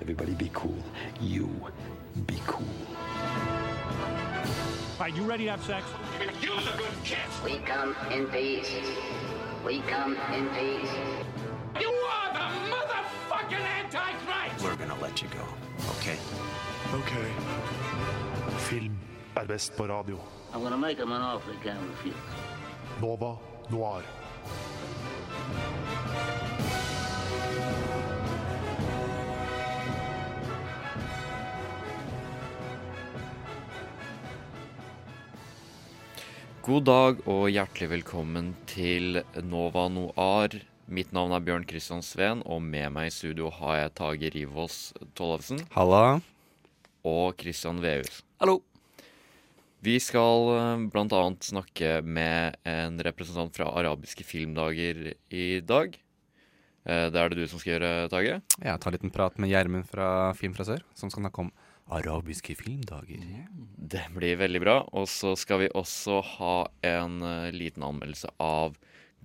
Everybody be cool. You be cool. All right, you ready to have sex? We come in peace. We come in peace. You are the motherfucking Antichrist! We're gonna let you go, okay? Ok. Film er best på radio. I'm gonna make him an offer he can't refuse. Nova Noir. God dag og hjertelig velkommen til Nova Noir. Mitt navn er Bjørn Kristian Sveen, og med meg i studio har jeg Tage Rivås Tollefsen Halla. og Christian Vehus. Hallo. Vi skal bl.a. blant annet snakke med en representant fra arabiske filmdager i dag. Eh, Det er det du som skal gjøre, Tage? Jeg tar en liten prat med Gjermund fra Film fra sør, som skal snakke om arabiske filmdager. Det blir veldig bra. Og så skal vi også ha en uh, liten anmeldelse av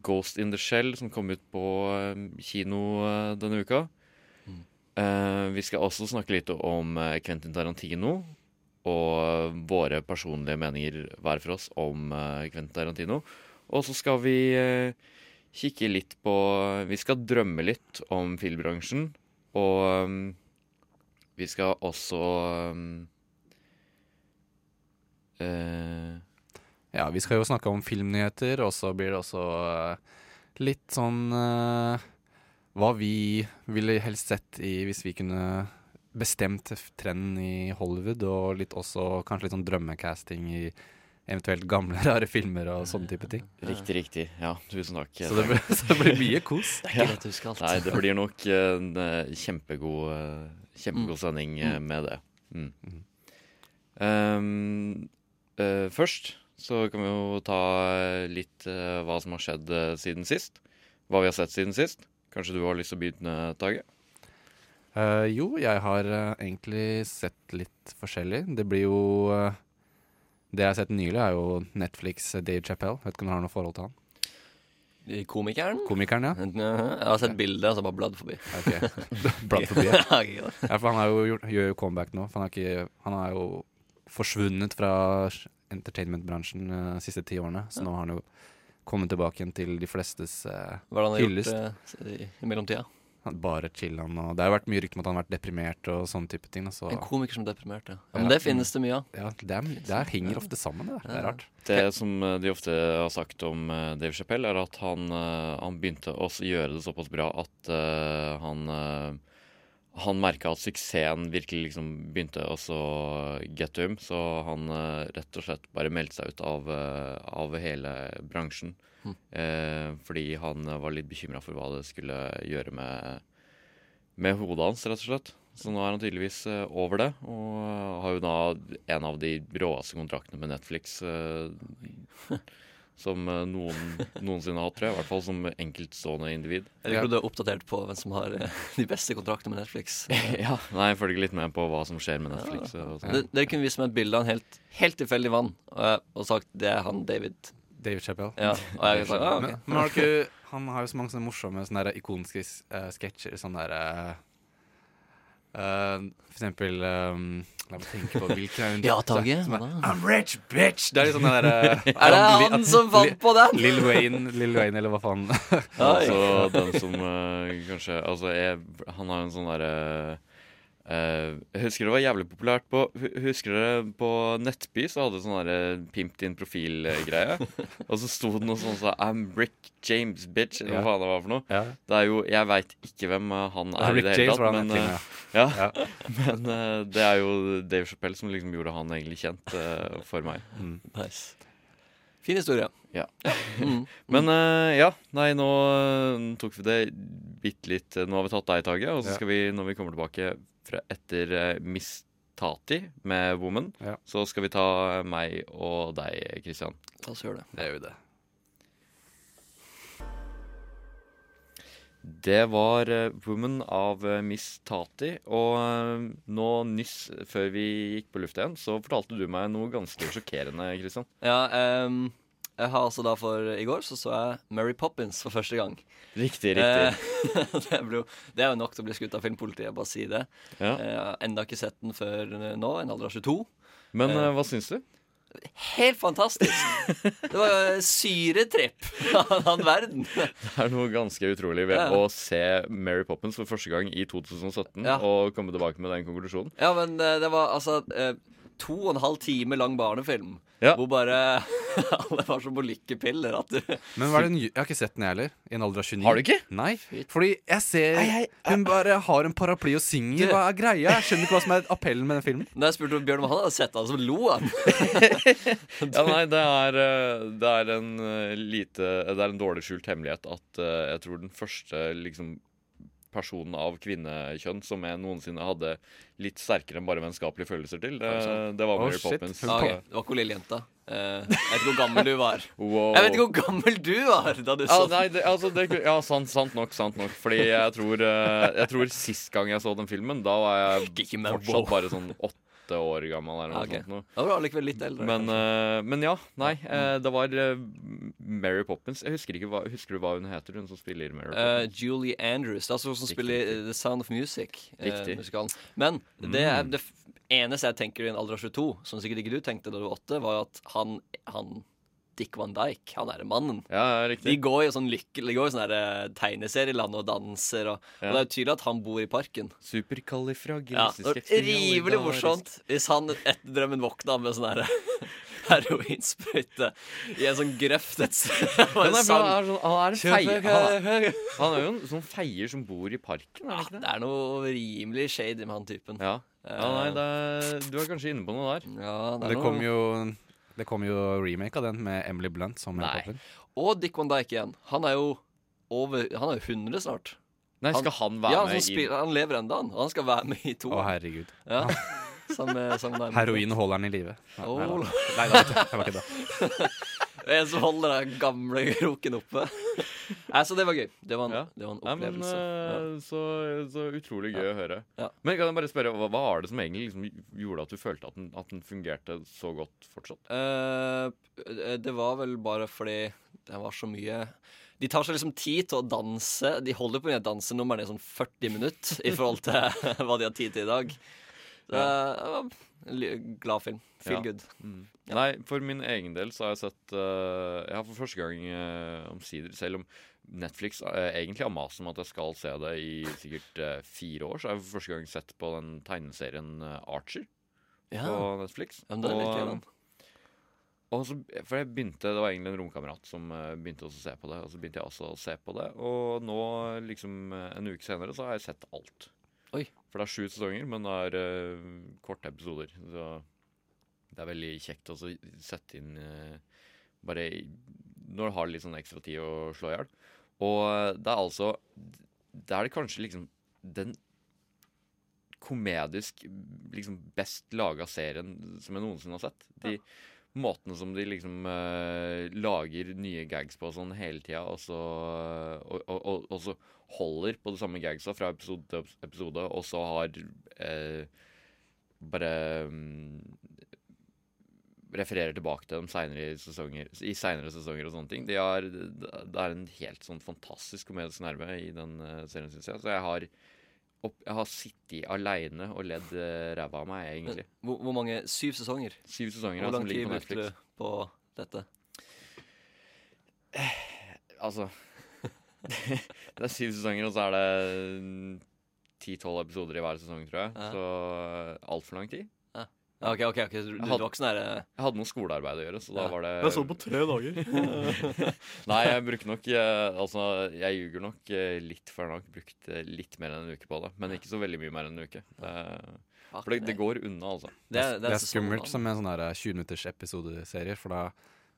Ghost in the Shell, som kom ut på uh, kino uh, denne uka. Eh, vi skal også snakke litt om Quentin Tarantino og våre personlige meninger hver for oss om Quentin Tarantino. Og så skal vi kikke litt på Vi skal drømme litt om filmbransjen. Og eh, vi skal også um, uh, Ja, vi skal jo snakke om filmnyheter, og så blir det også uh, litt sånn uh, Hva vi ville helst sett i hvis vi kunne bestemt trenden i Hollywood, og litt også kanskje litt sånn drømmecasting i eventuelt gamle, rare filmer og sånne type ting. Riktig, riktig. Ja, tusen takk. Så det blir, så det blir mye kos. Ja. Nei, det blir nok en kjempegod, kjempegod sending mm. med det. Mm. Um, uh, først så kan vi jo ta litt uh, hva som har skjedd uh, siden sist. Hva vi har sett siden sist. Kanskje du har lyst til å begynne, Tage? Eh, jo, jeg har eh, egentlig sett litt forskjellig. Det blir jo eh, Det jeg har sett nylig, er jo Netflix' eh, Dave Chappelle. Vet ikke om du har noe forhold til han? Komikeren? Komikeren, ja. Jeg har sett bildet, og så bare bladd forbi. Okay. Bladd forbi. Ja. Ja, for han har jo gjort, gjør jo comeback nå. For han, har ikke, han har jo forsvunnet fra entertainmentbransjen de uh, siste ti årene. Så nå har han jo kommet tilbake igjen til de flestes eh, Hva har han gjort uh, i, i mellomtida? Bare chillen, Og det har jo vært mye rykter om at han har vært deprimert og sånne type ting. Så, En komiker som deprimerte. Ja, Ja. men det finnes det mye av. ja, det, er, det er, henger ofte sammen, det. Det er rart. Det som eh, de ofte har sagt om eh, Dave Chappelle, er at han, eh, han begynte å gjøre det såpass bra at uh, han uh, han merka at suksessen virkelig liksom begynte å så get to him, så han uh, rett og slett bare meldte seg ut av, av hele bransjen. Mm. Eh, fordi han eh, var litt bekymra for hva det skulle gjøre med, med hodet hans, rett og slett. Så nå er han tydeligvis eh, over det, og eh, har jo da en av de råeste kontraktene med Netflix eh, som eh, noen noensinne har hatt, tror jeg. I hvert fall som enkeltstående individ. Jeg liker du er oppdatert på hvem som har eh, de beste kontraktene med Netflix. ja, Nei, jeg følger litt med på hva som skjer med Netflix. og sånn. Det- Dere kunne vist meg et bilde av en helt, helt tilfeldig mann, og, og sagt det er han David. David Chappell. Ja, og jeg sa ah, Men, ok. men har ikke, han har jo så mange sånne morsomme sånne der ikoniske uh, sketsjer. Sånne der uh, For eksempel um, La meg tenke på hvilken Ja, Tage? I'm rich, bitch! Det er litt sånn der uh, Er det han som fant på den? Lil Wayne, Lil Wayne, eller hva faen. Altså den som uh, kanskje Altså, jeg, han har en sånn derre eh, Jeg husker det var jævlig populært på hu- Husker dere på Nettby så hadde sånn derre pimp din profil-greie? og så sto det noe sånn som I'm Rick James, bitch, eller Ja. hva faen det var for noe. Ja. Det er jo Jeg veit ikke hvem eh, han er Rick i det hele tatt, men, filmen, eh, ja. ja, men uh, det er jo Dave Chappelle som liksom gjorde han egentlig kjent uh, for meg. Nice. Fin historie. Ja. Mm. Men uh, ja, nei, nå uh, tok vi det bitte litt Nå har vi tatt deg i taket, og så skal vi, når vi kommer tilbake etter eh, Miss Tati med Woman, Ja. så skal vi ta meg og deg, Christian. La oss gjøre det. Det gjør vi det. Det var eh, Woman av eh, Miss Tati. Og eh, nå nyss, før vi gikk på lufta igjen, så fortalte du meg noe ganske sjokkerende, Kristian. Ja, ehm, Jeg har altså da for I går så så jeg Mary Poppins for første gang. Riktig, riktig. Eh, det, ble det er jo nok til å bli skutt av filmpolitiet, bare si det. Ja. Eh, enda ikke sett den før nå, en alder av 22. Men eh, eh, hva syns du? Helt fantastisk! Det var syretripp av en annen verden. Det er noe ganske utrolig ved Ja. å se Mary Poppins for første gang i 2017 Ja. og komme tilbake med den konklusjonen. Ja, men eh, det var altså eh, to og en halv time lang barnefilm. Ja. Hvor bare alle var som på lykkepiller. At du Men hva er det nye? Jeg har ikke sett den, jeg heller. I en alder av 29. Har du ikke? Nei. Fordi jeg ser Hun bare har en paraply og synger. Hva er greia? Jeg skjønner ikke hva som er appellen med den filmen. Når jeg spurte Bjørn om han hadde sett han, så lo han. Ja, nei, det er, eh, det er en eh, lite Det er en dårlig skjult hemmelighet at eh, jeg tror den første liksom personen av kvinnekjønn som jeg noensinne hadde litt sterkere enn bare vennskapelige følelser til, det, det var Mary oh, Poppins. Ah, okay. Det var ikke hun lille jenta. Eh, jeg vet ikke hvor gammel du var. Wow. Jeg vet ikke hvor gammel du var da du Ja, så nei, det, altså, det, ja sant, sant nok, sant nok. Fordi jeg tror, uh, jeg tror sist gang jeg så den filmen, da var jeg fortsatt bare sånn åtte år gammel eller noe okay. sånt. Noe. Da var du allikevel litt eldre. Men, eh, men ja, nei. uh, det var uh, Mary Poppins. Jeg husker ikke hva, Husker du hva hun heter, hun som spiller Mary Poppins? Julie Andrews. Det er altså hun som Riktig, spiller riktig. The Sound of Music. musikalen. Men det, er, Mm. det eneste jeg tenker i en alder av 22, som sikkert ikke du tenkte da du var åtte, var at han, han Dick Van Dyke, han er mannen. Ja, riktig. De går i sånn lykkelig, de går i sånn eh, tegneserieland og danser, og, Ja. og det er jo tydelig at han bor i parken. Ja, Superkalifragilistisk det Rivelig morsomt hvis han etter drømmen våkna med sånn herre heroinsprøyte i en sånn grøft et sted. Han er, sang. han er, sånn, han er en feier. Han er, han er jo en sånn feier som bor i parken, er det ikke det det? er noe rimelig shady med han typen. Ja. ja nei, det er, du er kanskje inne på noe der. Ja, det er Det noe- kom jo det kom jo remake av den med Emily Blunt som Mary Nei. Poppins. Og Dick Van Dyke igjen. Han er jo over Han er jo 100 snart. Nei, Han- skal han være ja, han, med spiller, i han lever ennå, han. Han skal være med i to. Å, herregud. ja. Sammen med, sammen med Heroin holder han i live. Nei, oh. nei, da. nei, jeg var ikke det. En som holder den gamle kroken oppe. Nei, så det var gøy. Det var en, Ja. det var en Nei, men opplevelse. eh, så, så utrolig gøy å høre. Ja. Men kan jeg bare spørre, hva, hva var det som egentlig liksom gjorde at du følte at den, at den fungerte så godt fortsatt? Uh, det var vel bare fordi det var så mye De tar seg liksom tid til å danse. De holder på med dansenumrene i sånn 40 minutter i forhold til hva de har tid til i dag. Var en glad film. Feel Ja. good. Mm. Ja. Nei, for min egen del så har jeg sett uh, Jeg har for første gang uh, omsider, selv om Netflix egentlig har mast om at jeg skal se det i sikkert fire år, så har jeg for første gang sett på den tegneserien Archer Ja, på Netflix. ja men det er litt Og- Og så, for jeg begynte, Det var egentlig en romkamerat som begynte også å se på det. Og så begynte jeg også å se på det. Og nå, liksom en uke senere, så har jeg sett alt. Oi. For det er sju sesonger, men det er uh, korte episoder. Så det er veldig kjekt å sette inn uh, Bare når du har litt sånn ekstra tid å slå i hjel. Og eh, det er altså Det er kanskje liksom den komedisk liksom best laga serien som jeg noensinne har sett. De måtene som de liksom uh, lager nye gags på sånn hele tida, og så og, og, og, og så holder på det samme gagsa fra episode til episode, og så har uh, bare um, Refererer tilbake til dem senere i, sesonger, i senere sesonger og sånne ting. De har, det er en helt sånn fantastisk komedisk nerve i den serien, syns jeg. Så jeg har opp, jeg har sittet aleine og ledd uh, ræva av meg, egentlig. Hvor, hvor mange? Syv sesonger? Syv sesonger Hvor lang tid brukte du på dette? Altså Det er syv sesonger, og så er det ti-tolv episoder i hver sesong, tror jeg. Ja. Så altfor lang tid. OK, OK. ok, Du, du var ikke sånn herre Jeg hadde noe skolearbeid å gjøre, så da var det Jeg så på tre dager. Nei, jeg bruker nok eh, Altså, jeg ljuger nok eh, litt, jeg nok brukt eh, litt mer enn en uke på det. Men ikke så veldig mye mer enn en uke. Det, for det, det går unna, altså. Det er, Det er skummelt som en sånn der 20 minutters episodeserie, for da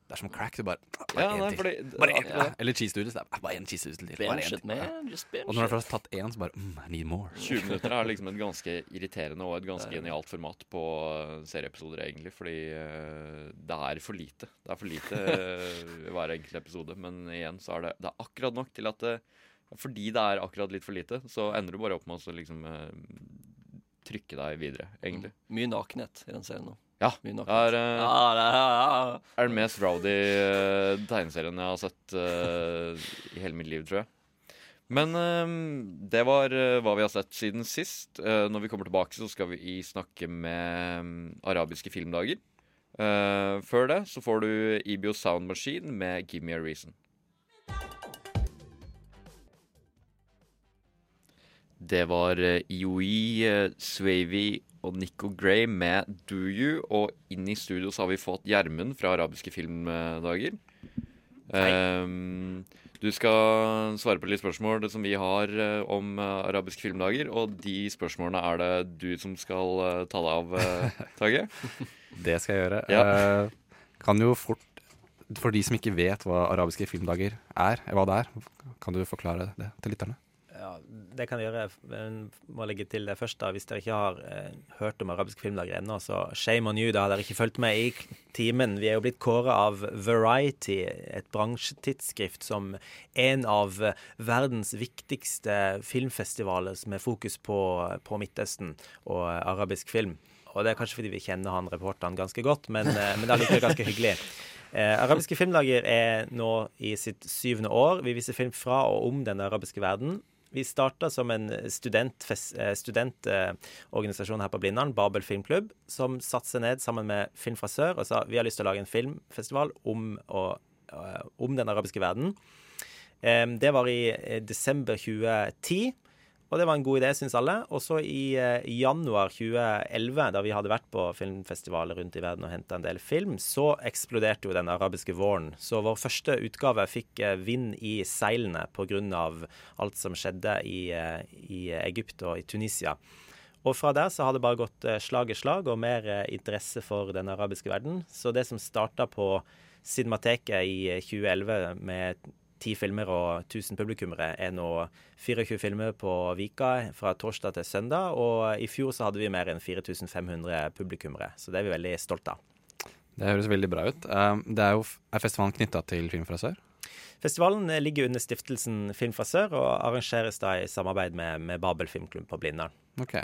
det er som crack. Du bare Bare Ja, en til. fordi Bare en, ja. Eller cheese doodles. Det er bare en cheese doodle til. Bare en til. Ja. Og når du har tatt én, så bare mm, I need more. 20 minutter er liksom et ganske irriterende og et ganske genialt format på eh, serieepisoder, egentlig. Fordi eh, det er for lite. Det er for lite eh, hver enkelt episode. Men igjen så er det, det er akkurat nok til at det, fordi det er akkurat litt for lite, så ender du bare opp med å liksom trykke deg videre, egentlig. Mye nakenhet i den serien nå. Ja. Mye nok. Det er, uh, Ja, det er, ja, ja. er den mest rowdy uh, tegneserien jeg har sett uh, i hele mitt liv, tror jeg. Men eh, det var hva vi har sett siden sist. Når vi kommer tilbake, så skal vi snakke med um, arabiske filmdager. Eh, før det så får du EBO Sound Machine med 'Give Me A Reason'. Det var IOI, Swavy og Nico Gray med Do You. Og inn i studio så har vi fått Gjermund fra Arabiske filmdager. Um, du skal svare på litt spørsmål som vi har eh, om eh, arabiske filmdager. Og de spørsmålene er det du som skal eh, ta deg av, Tage. Det skal jeg gjøre. Ja. Kan jo fort For de som ikke vet hva arabiske filmdager er, hva det er, kan du forklare det til lytterne? Det kan jeg gjøre. Jeg må legge til det først. da. Hvis dere ikke har eh, hørt om arabiske filmdager ennå, så shame on you. Da har dere ikke fulgt med i timen. Vi er jo blitt kåra av Variety, et bransjetidsskrift, som en av verdens viktigste filmfestivaler med fokus på, på Midtøsten og arabisk film. Og det er kanskje fordi vi kjenner han reporteren ganske godt, men, eh, men det er likevel ganske hyggelig. Eh, arabiske filmdager er nå i sitt syvende år. Vi viser film fra og om den arabiske verden. Vi starta som en studentorganisasjon student, eh, her på Blindern, Babel filmklubb, som satte seg ned sammen med Film fra sør og sa vi har lyst til å lage en filmfestival om, og, eh, om den arabiske verden. Eh, det var i eh, desember 2010. Og det var en god idé, syns alle. Og så i eh, januar 2011, da vi hadde vært på filmfestivaler rundt i verden og henta en del film, så eksploderte jo den arabiske våren. Så vår første utgave fikk eh, vind i seilene pga. alt som skjedde i, eh, i Egypt og i Tunisia. Og fra der så har det bare gått slag i slag og mer interesse for den arabiske verden. Så det som starta på Cinemateket i eh, 2011 med ti filmer og 1000 publikummere, er nå 24 filmer på Vika fra torsdag til søndag. Og i fjor så hadde vi mer enn 4500 publikummere, så det er vi veldig stolte av. Det høres veldig bra ut. Eh, det er jo er festivalen knytta til Film fra sør? Festivalen ligger under stiftelsen Film fra sør og arrangeres da i samarbeid med, med Babel filmklubb på Blindern. Ok.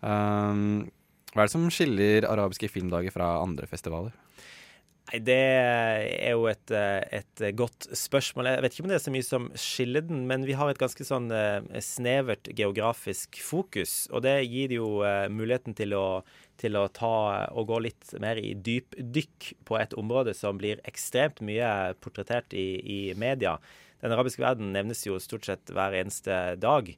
Um, hva er det som skiller arabiske filmdager fra andre festivaler? Nei, Det er jo et, eh, et godt spørsmål. Jeg vet ikke om det er så mye som skiller den, men vi har et ganske sånn eh, snevert geografisk fokus. Og det gir jo eh, muligheten til å, til å ta og gå litt mer i dypdykk på et område som blir ekstremt mye portrettert i, i media. Den arabiske verden nevnes jo stort sett hver eneste dag.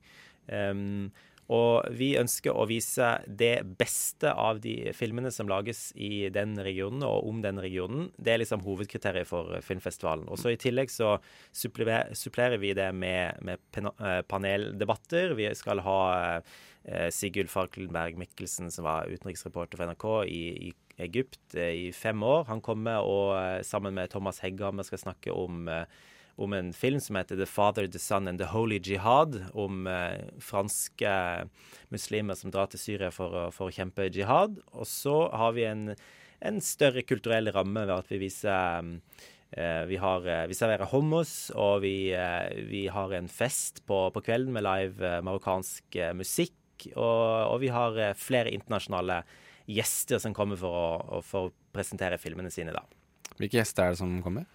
Um, og vi ønsker å vise det beste av de filmene som lages i den regionen og om den regionen. Det er liksom hovedkriteriet for filmfestivalen. Og så I tillegg så supplerer, vi det med, med eh, paneldebatter. Vi skal ha eh, Sigurd Falkenberg Mikkelsen, som var utenriksreporter for NRK i, i Egypt eh, i fem år. Han kommer og eh, sammen med Thomas Hegghammer skal snakke om eh, om en film som heter The Father, The Son and The Holy Jihad. Om eh, franske muslimer som drar til Syria for å, for å kjempe jihad. Og så har vi en, en større kulturell ramme ved at vi viser eh, vi, har, eh, vi serverer hummus, og vi, eh, vi har en fest på, på kvelden med live eh, marokkansk eh, musikk. Og, og vi har eh, flere internasjonale gjester som kommer for å, for å presentere filmene sine. da. Hvilke gjester er det som kommer?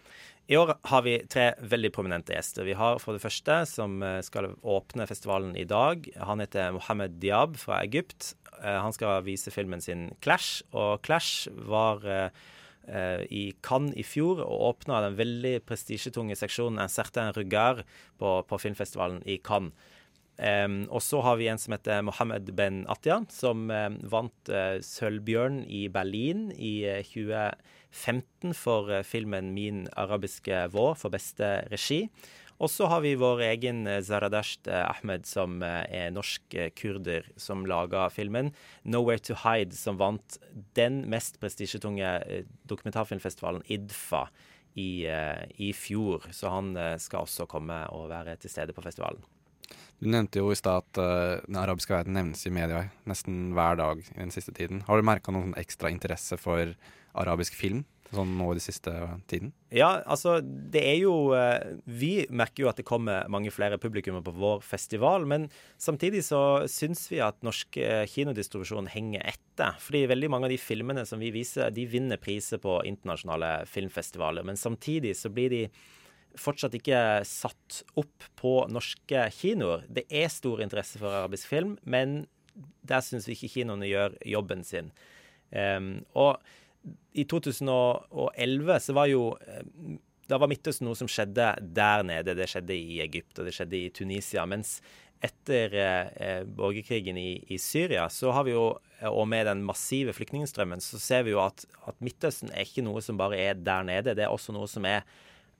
I år har vi tre veldig prominente gjester. Vi har for det første, som eh, skal åpne festivalen i dag, han heter Mohammed Diab fra Egypt. Eh, han skal vise filmen sin 'Clash', og 'Clash' var eh, i Cannes i fjor og åpna den veldig prestisjetunge seksjonen En certain regard på, på filmfestivalen i Cannes. Um, og så har vi en som heter Mohammed Ben Atya, som um, vant uh, Sølvbjørn i Berlin i uh, 2019. 15 for eh, filmen 'Min arabiske vår' for beste regi. Og så har vi vår egen eh, Zaradasht eh, Ahmed, som er norsk kurder, som laga filmen 'Nowhere to Hide', som vant den mest prestisjetunge dokumentarfilmfestivalen, IDFA, i, i, fjor. Så han skal også komme og være til stede på festivalen. Du nevnte jo i stad at den arabiske verden nevnes i media nesten hver dag i den siste tiden. Har du merka noen ekstra interesse for arabisk film sånn nå i den siste tiden? Ja, altså det er jo eh, Vi merker jo at det kommer mange flere publikummer på vår festival, men samtidig så syns vi at norsk eh, kinodistribusjon henger etter. Fordi veldig mange av de filmene som vi viser, de vinner priser på internasjonale filmfestivaler. Men samtidig så blir de fortsatt ikke satt opp på norske kinoer. Det er stor interesse for arabisk film, men der syns vi ikke kinoene gjør jobben sin. Um, og i 2011 så var jo eh, Da var Midtøsten noe som skjedde der nede. Det skjedde i Egypt, og det skjedde i Tunisia. Mens etter eh, borgerkrigen i, i, Syria, så har vi jo, og med den massive flyktningstrømmen, så ser vi jo at, at Midtøsten er ikke noe som bare er der nede. Det er også noe som er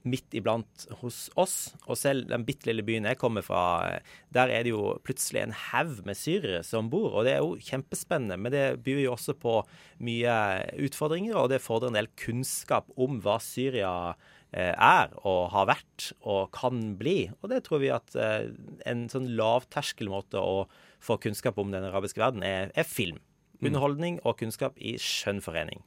midt iblant hos oss. Og selv den bitte lille byen jeg kommer fra, der er det jo plutselig en haug med syrere som bor. Og det er jo kjempespennende, men det byr jo også på mye utfordringer, og det fordrer en del kunnskap om hva Syria eh, er og har vært og kan bli. Og det tror vi at eh, en sånn lavterskelmåte å få kunnskap om den arabiske verden er, er film. Mm. Underholdning og kunnskap i skjønn forening.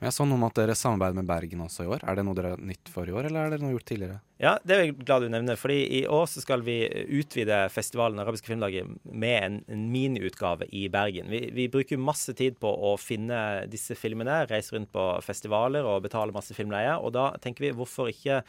Men jeg så noe om at dere samarbeider med Bergen også i år. Er det noe dere har nytt for i år, eller er det noe gjort tidligere? Ja, det er jeg glad du nevner. fordi i år så skal vi utvide festivalen Arabiske filmdager med en, en miniutgave i Bergen. Vi, vi, bruker masse tid på å finne disse filmene, reise rundt på festivaler og betale masse filmleie. Og da tenker vi hvorfor ikke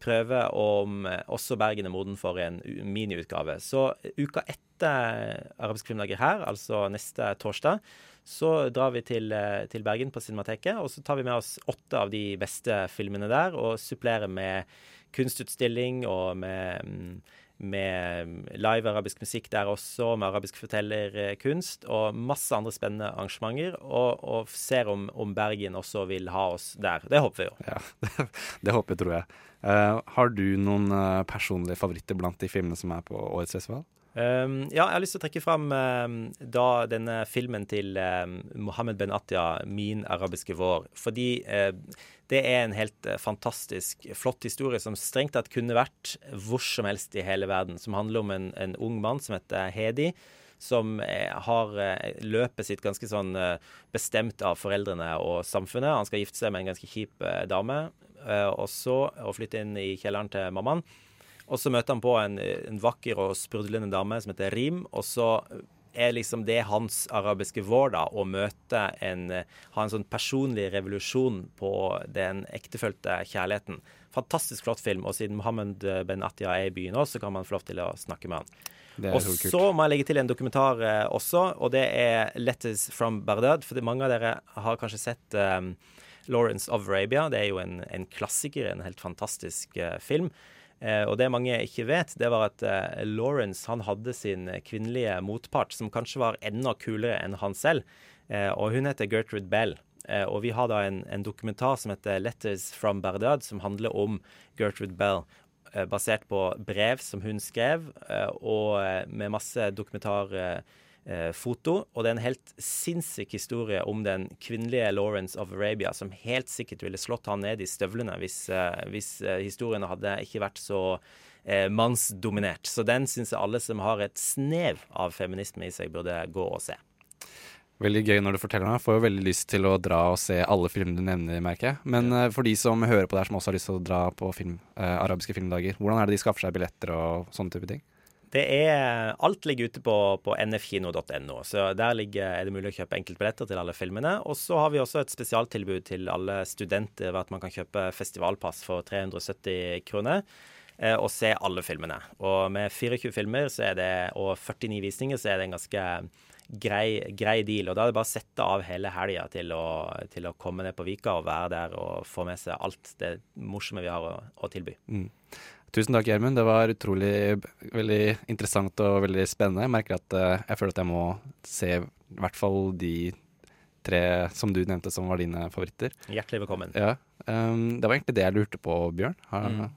prøve om også Bergen er moden for en miniutgave. Så uka etter Arabiske filmdager her, altså neste torsdag, så drar vi til, eh, til, Bergen på Cinemateket, og så tar vi med oss åtte av de beste filmene der, og supplerer med kunstutstilling og med, mm, med live arabisk musikk der også, med arabisk fortellerkunst og masse andre spennende arrangementer. Og, og ser om, om, Bergen også vil ha oss der. Det håper vi jo. Ja, det, det håper jeg, tror jeg. Uh, har du noen uh, personlige favoritter blant de filmene som er på årets festival? Um, ja, jeg har lyst til å trekke fram um, da denne filmen til um, Mohammed Ben Attia, 'Min arabiske vår'. Fordi uh, det er en helt uh, fantastisk flott historie som strengt tatt kunne vært hvor som helst i hele verden. Som handler om en, en ung mann som heter Hedi. Som er, har løpet sitt ganske sånn bestemt av foreldrene og samfunnet. Han skal gifte seg med en ganske kjip dame, og så og flytte inn i kjelleren til mammaen. Og så møter han på en, en vakker og sprudlende dame som heter Rim. Og så er liksom det hans arabiske vår, da, å møte en Ha en sånn personlig revolusjon på den ektefølte kjærligheten. Fantastisk flott film. Og siden Mohammed Ben Attia er i byen òg, så kan man få lov til å snakke med han. Og så må jeg legge til en dokumentar eh, også, og det er 'Letters from Bardad'. For mange av dere har kanskje sett eh, 'Lawrence of Arabia'. Det er jo en, en klassiker, en helt fantastisk eh, film. Eh, og det mange ikke vet, det var at eh, Lawrence han hadde sin kvinnelige motpart, som kanskje var enda kulere enn han selv. Eh, og hun heter Gertrude Bell. og vi har da en, en, dokumentar som heter 'Letters from Baghdad', som handler om Gertrude Bell. basert på brev som hun skrev, og med masse dokumentar foto. Og det er en helt sinnssyk historie om den kvinnelige Lawrence of Arabia, som helt sikkert ville slått han ned i støvlene hvis, eh, hvis eh, historiene hadde ikke vært så eh, mannsdominert. Så den syns jeg alle som har et snev av feminisme i seg, burde gå og se. Veldig gøy når du forteller meg. Får jo veldig lyst til å dra og se alle filmene du nevner, merker jeg. Men ja. for de som hører på der som også har lyst til å dra på film, eh, arabiske filmdager, hvordan er det de skaffer seg billetter og sånne type ting? Det er, alt ligger ute på, på nfkino.no, så der ligger, er det mulig å kjøpe enkeltbilletter til alle filmene. Og så har vi også et spesialtilbud til alle studenter ved at man kan kjøpe festivalpass for 370 kroner eh, og se alle filmene. Og med 24 filmer det, og 49 visninger så er det en ganske grei, grei deal. Og da er det bare å sette av hele helga til, til, å komme ned på Vika og være der og få med seg alt det morsomme vi har å, å tilby. Mm. Tusen takk, Gjermund. Det var utrolig veldig interessant og veldig spennende. Jeg merker at uh, jeg føler at jeg må se i hvert fall de tre som du nevnte som var dine favoritter. Hjertelig velkommen. Ja. Um, det var egentlig det jeg lurte på, Bjørn. Har, mm.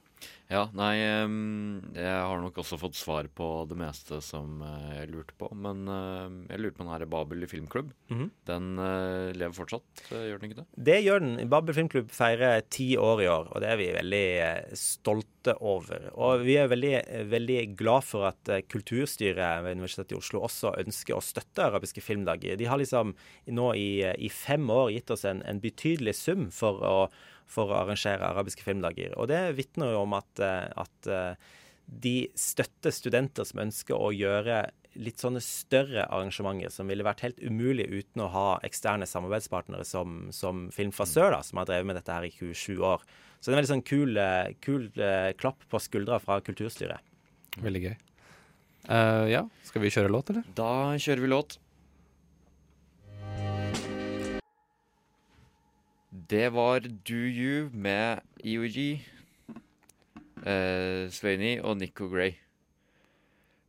Ja, nei Jeg har nok også fått svar på det meste som eh, jeg lurte på. Men jeg lurte på den her Babel i filmklubb. -hmm. Den eh, lever fortsatt, eh, gjør den ikke det? Det gjør den. Babel filmklubb feirer ti år i år, og det er vi veldig stolte over. Og vi er veldig, veldig glad for at kulturstyret ved Universitetet i Oslo også ønsker å støtte arabiske filmdager. De har liksom nå i, i fem år gitt oss en, en betydelig sum for å, for å arrangere arabiske filmdager. Og det vitner jo om at, eh, at eh, de støtter studenter som ønsker å gjøre litt sånne større arrangementer som ville vært helt umulig uten å ha eksterne samarbeidspartnere som, som Film fra sør, da, som har drevet med dette her i 27 år. Så det er en veldig sånn kul, eh, kul klapp på skuldra fra kulturstyret. Veldig gøy. Uh, ja, skal vi kjøre låt, eller? Da kjører vi låt. Det var Do You med EOG, eh, Sveini og Nico Gray.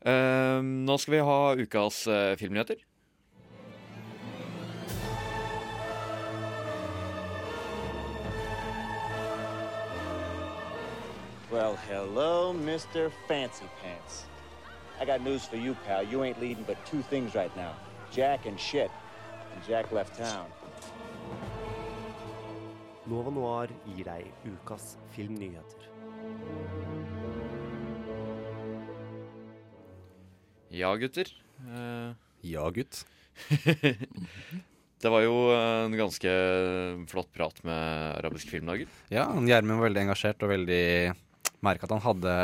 Eh, nå skal vi ha ukas eh, filmnyheter. Well, hello, Mr. Fancy Pants. I got news for you, pal. You ain't leading but two things right now Jack and shit. And Jack left town. Nova Noir gir deg ukas filmnyheter. Ja, gutter. Eh, Ja, gutt. det var jo en ganske flott prat med arabiske filmdager. Ja, han Gjermund var veldig engasjert og veldig merka at han hadde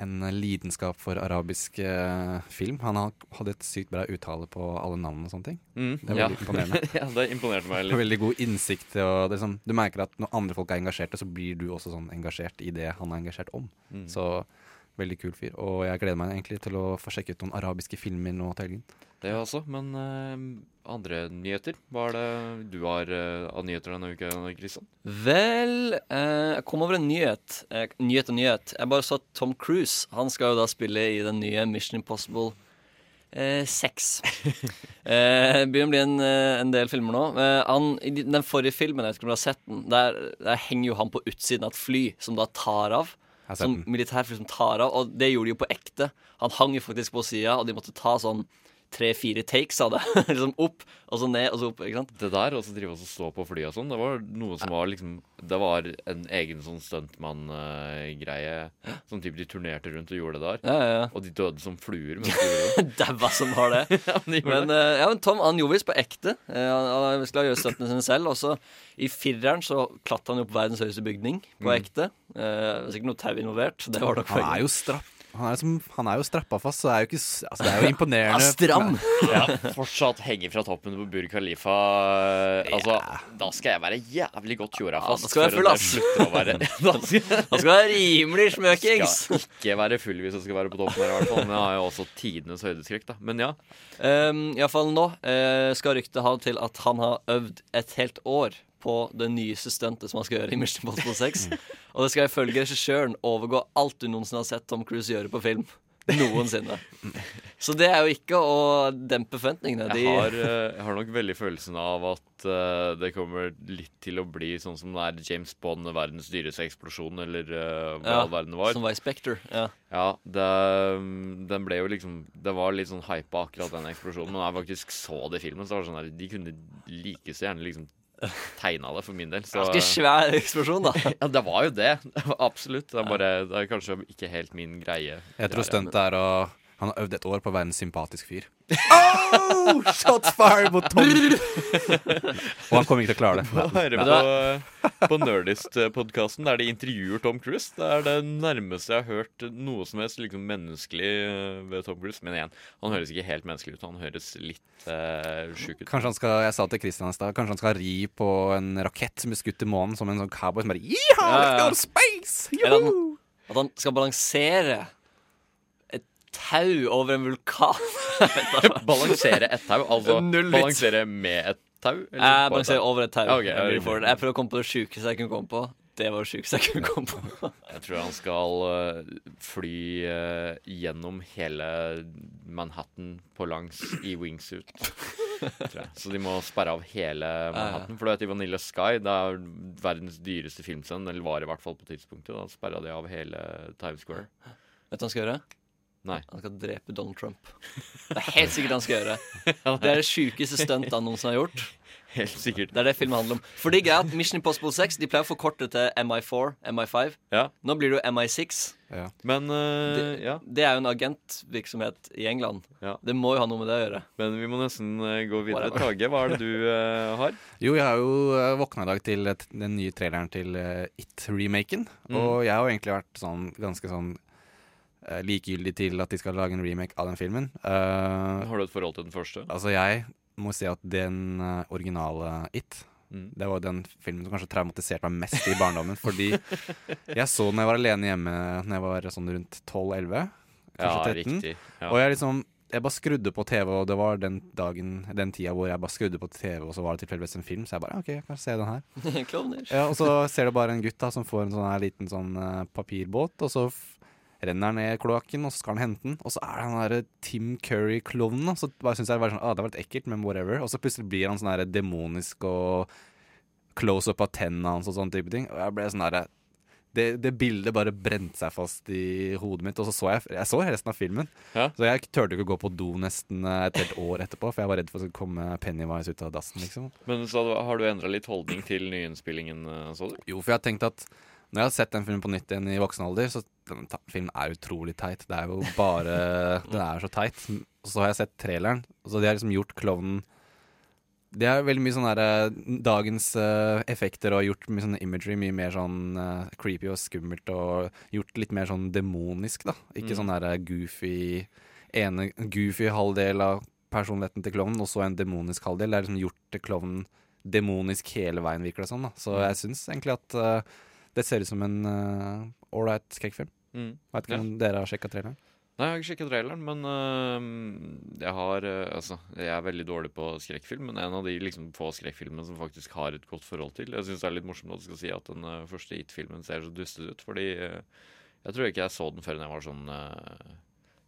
en lidenskap for arabisk eh, film. Han hadde et sykt bra uttale på alle navn og sånne ting. Mm, Det var ja. imponerende. ja, det imponerte meg litt. Veldig god innsikt. Sånn, du merker at når andre folk er engasjerte, så blir du også sånn engasjert i det han er engasjert om. Mm. Så veldig kul fyr. Og jeg gleder meg egentlig til å få sjekke ut noen arabiske filmer nå til helgen. Det også, men eh, andre nyheter? Hva er det du har uh, av nyheter denne uka, Kristian? Vel, eh, jeg kom over en nyhet. Eh, nyhet og nyhet. Jeg bare så at Tom Cruise Han skal jo da spille i den nye Mission Impossible eh, 6. eh, begynner å bli en, eh, en del filmer nå. Eh, han, I den forrige filmen, jeg vet ikke om du har sett den, der, der henger jo han på utsiden av et fly som da tar av. Som militærfly som tar av, og det gjorde de jo på ekte. Han hang jo faktisk på sida, og de måtte ta sånn tre-fire takes av det. liksom opp, og så ned, og så opp. ikke sant? Det der, og så drive og så stå på flyet og sånn, det var noe som var liksom Det var en egen sånn stuntmann-greie. Sånn type de turnerte rundt og gjorde det der. Ja, ja, ja. Og de døde som fluer. Daua som var det. Ja, men de gjorde Men, eh, ja, men Tom han gjorde visst på ekte. Eh, han, han skulle gjøre stuntene sine selv. Og så i fireren så klatra han jo på verdens høyeste bygning på Mm. ekte. Eh, det var sikkert noe tau involvert. Det var nok Han er jo strapp. Han er, som, han er jo strappa fast, så det er jo ikke altså, Det er jo imponerende. Ja, stram. Ja, fortsatt henger fra toppen på Burj Khalifa. Altså, da skal jeg være jævlig godt tjora Ja, fast. da skal jeg være full, være Da skal jeg rimelig smøkings. skal ikke være full hvis jeg skal være på toppen her, i hvert fall. Men jeg har jo også tidenes høydeskrekk, da. Men ja. Um, Iallfall nå uh, skal ryktet ha til at han har øvd et helt år på det nyeste stuntet som han skal gjøre i Mission Impossible 6. Og det skal ifølge regissøren overgå alt du noensinne har sett Tom Cruise gjøre på film. Noensinne. Så det er jo ikke å dempe forventningene. De, Jeg har, eh, jeg har nok veldig følelsen av at uh, det kommer litt til å bli sånn som det er James Bond, verdens dyreste eksplosjon, eller uh, hva ja, all verden var. Som var i Spectre. Ja. Ja, det, den ble jo liksom Det var litt sånn hypa akkurat den eksplosjonen. Men da jeg faktisk så det i filmen, så var det sånn der De kunne like så gjerne liksom tegna det, for min del. Så, Ganske svær eksplosjon, da. ja, det var jo det. Absolutt. Det er bare Det er kanskje ikke helt min greie. Jeg tror stuntet er å Han har øvd et år på å være en sympatisk fyr. Oh! Shots fired mot Tom! Og han kommer ikke til å klare det. Høre på, på Nerdist-podkasten der de intervjuer Tom Cruise. Det er det nærmeste jeg har hørt noe som helst liksom menneskelig eh, ved Tom Cruise. Men igjen, han høres ikke helt menneskelig ut. Han høres litt uh, sjuk ut. Kanskje han skal Jeg sa til Christian i stad Kanskje han skal ri på en rakett som blir skutt i månen, som en sånn cowboy som bare Yeehaw, let's go to space! Juhu! at han skal balansere tau over en vulkan. Balansere et tau? Altså balansere med et tau? eller på et balanserer tau? over et tau. Okay, ok, Jeg, jeg prøver å komme på det sjukeste jeg kunne komme på. Det var det sjukeste jeg kunne komme på. Jeg tror han skal eh, fly eh, gjennom hele Manhattan på langs i wingsuit. Så de må sperre av hele Manhattan. For du vet, i Vanilla Sky, det er verdens dyreste filmscene, eller var i hvert fall på tidspunktet, da sperra de av hele Times Square. Vet du hva han skal gjøre? Nei. Han skal drepe Donald Trump. Det er helt sikkert han skal gjøre. Det er det sjukeste stuntet han noensinne har gjort. Helt sikkert. Det er det filmen handler om. For det er greit, Mission Impossible 6 De pleier å forkorte til MI4, MI5. Ja. Nå blir det jo MI6. Men uh, Det, ja. det er jo en agentvirksomhet i England. Ja. Det må jo ha noe med det å gjøre. Men vi må nesten eh, gå videre. Tage, hva er det du uh, har? Jo, jeg har jo uh, våkna i dag til den nye traileren til It-remaken. Mm. Og jeg har jo egentlig vært sånn ganske sånn likegyldig til at de skal lage en remake av den filmen. Uh, Har du et forhold til den første? altså, jeg må si at den eh, originale It Mm. Det var den filmen som kanskje traumatiserte meg mest i barndommen. fordi jeg så den når jeg var alene hjemme Når jeg var sånn rundt 12-11. Kanskje Ja, 13. riktig. Ja. Og jeg liksom Jeg bare skrudde på TV, og det var den dagen Den tida hvor jeg bare skrudde på TV, og så var det tilfeldigvis en film, så jeg bare OK, jeg kan se den her. Ja, og så ser du bare en gutt da som får en sånn her liten sånn uh, papirbåt, og så renner ned kloakken, og så skal han hente den, og så er det han derre Tim Curry-klovnen. Så bare syns jeg var sånn, ah, det var litt ekkelt, men whatever. Og så plutselig blir han sånn demonisk og close-up av tennene hans og sånne type ting. Og jeg ble sånn herre det, det bildet bare brente seg fast i hodet mitt, og så så jeg Jeg så resten av filmen. Ja. Så jeg turte ikke å gå på do nesten eh, et helt år etterpå, for jeg var redd for skulle komme Pennywise ut av dassen, liksom. Men så har du endra litt holdning til nyinnspillingen, eh, så du? Jo, for jeg har tenkt at når jeg har sett den filmen på nytt igjen i voksen alder, så den ta- filmen er utrolig teit. Det er jo bare Den er så teit. Og så har jeg sett traileren, så de har liksom gjort klovnen Det er veldig mye sånn derre dagens uh, effekter og gjort mye sånn imagery mye mer sånn uh, creepy og skummelt og gjort litt mer sånn demonisk, da. Ikke Mm. sånn derre goofy ene goofy halvdel av personligheten til klovnen, og så en demonisk halvdel. Det er liksom gjort klovnen demonisk hele veien, virker det sånn, da Så Mm. jeg syns egentlig at uh, det ser ut som en ålreit skrekkfilm. Mm. Vet ikke om dere har sjekka traileren? Nei, jeg har ikke sjekket traileren, men øhm, jeg har øh, Altså, jeg er veldig dårlig på skrekkfilm, men en av de liksom få skrekkfilmene som faktisk har et godt forhold til. Jeg syns det er litt morsomt at du skal si at den øh, første It-filmen ser så dustet ut, fordi øh, jeg tror ikke jeg så den før jeg var sånn øh,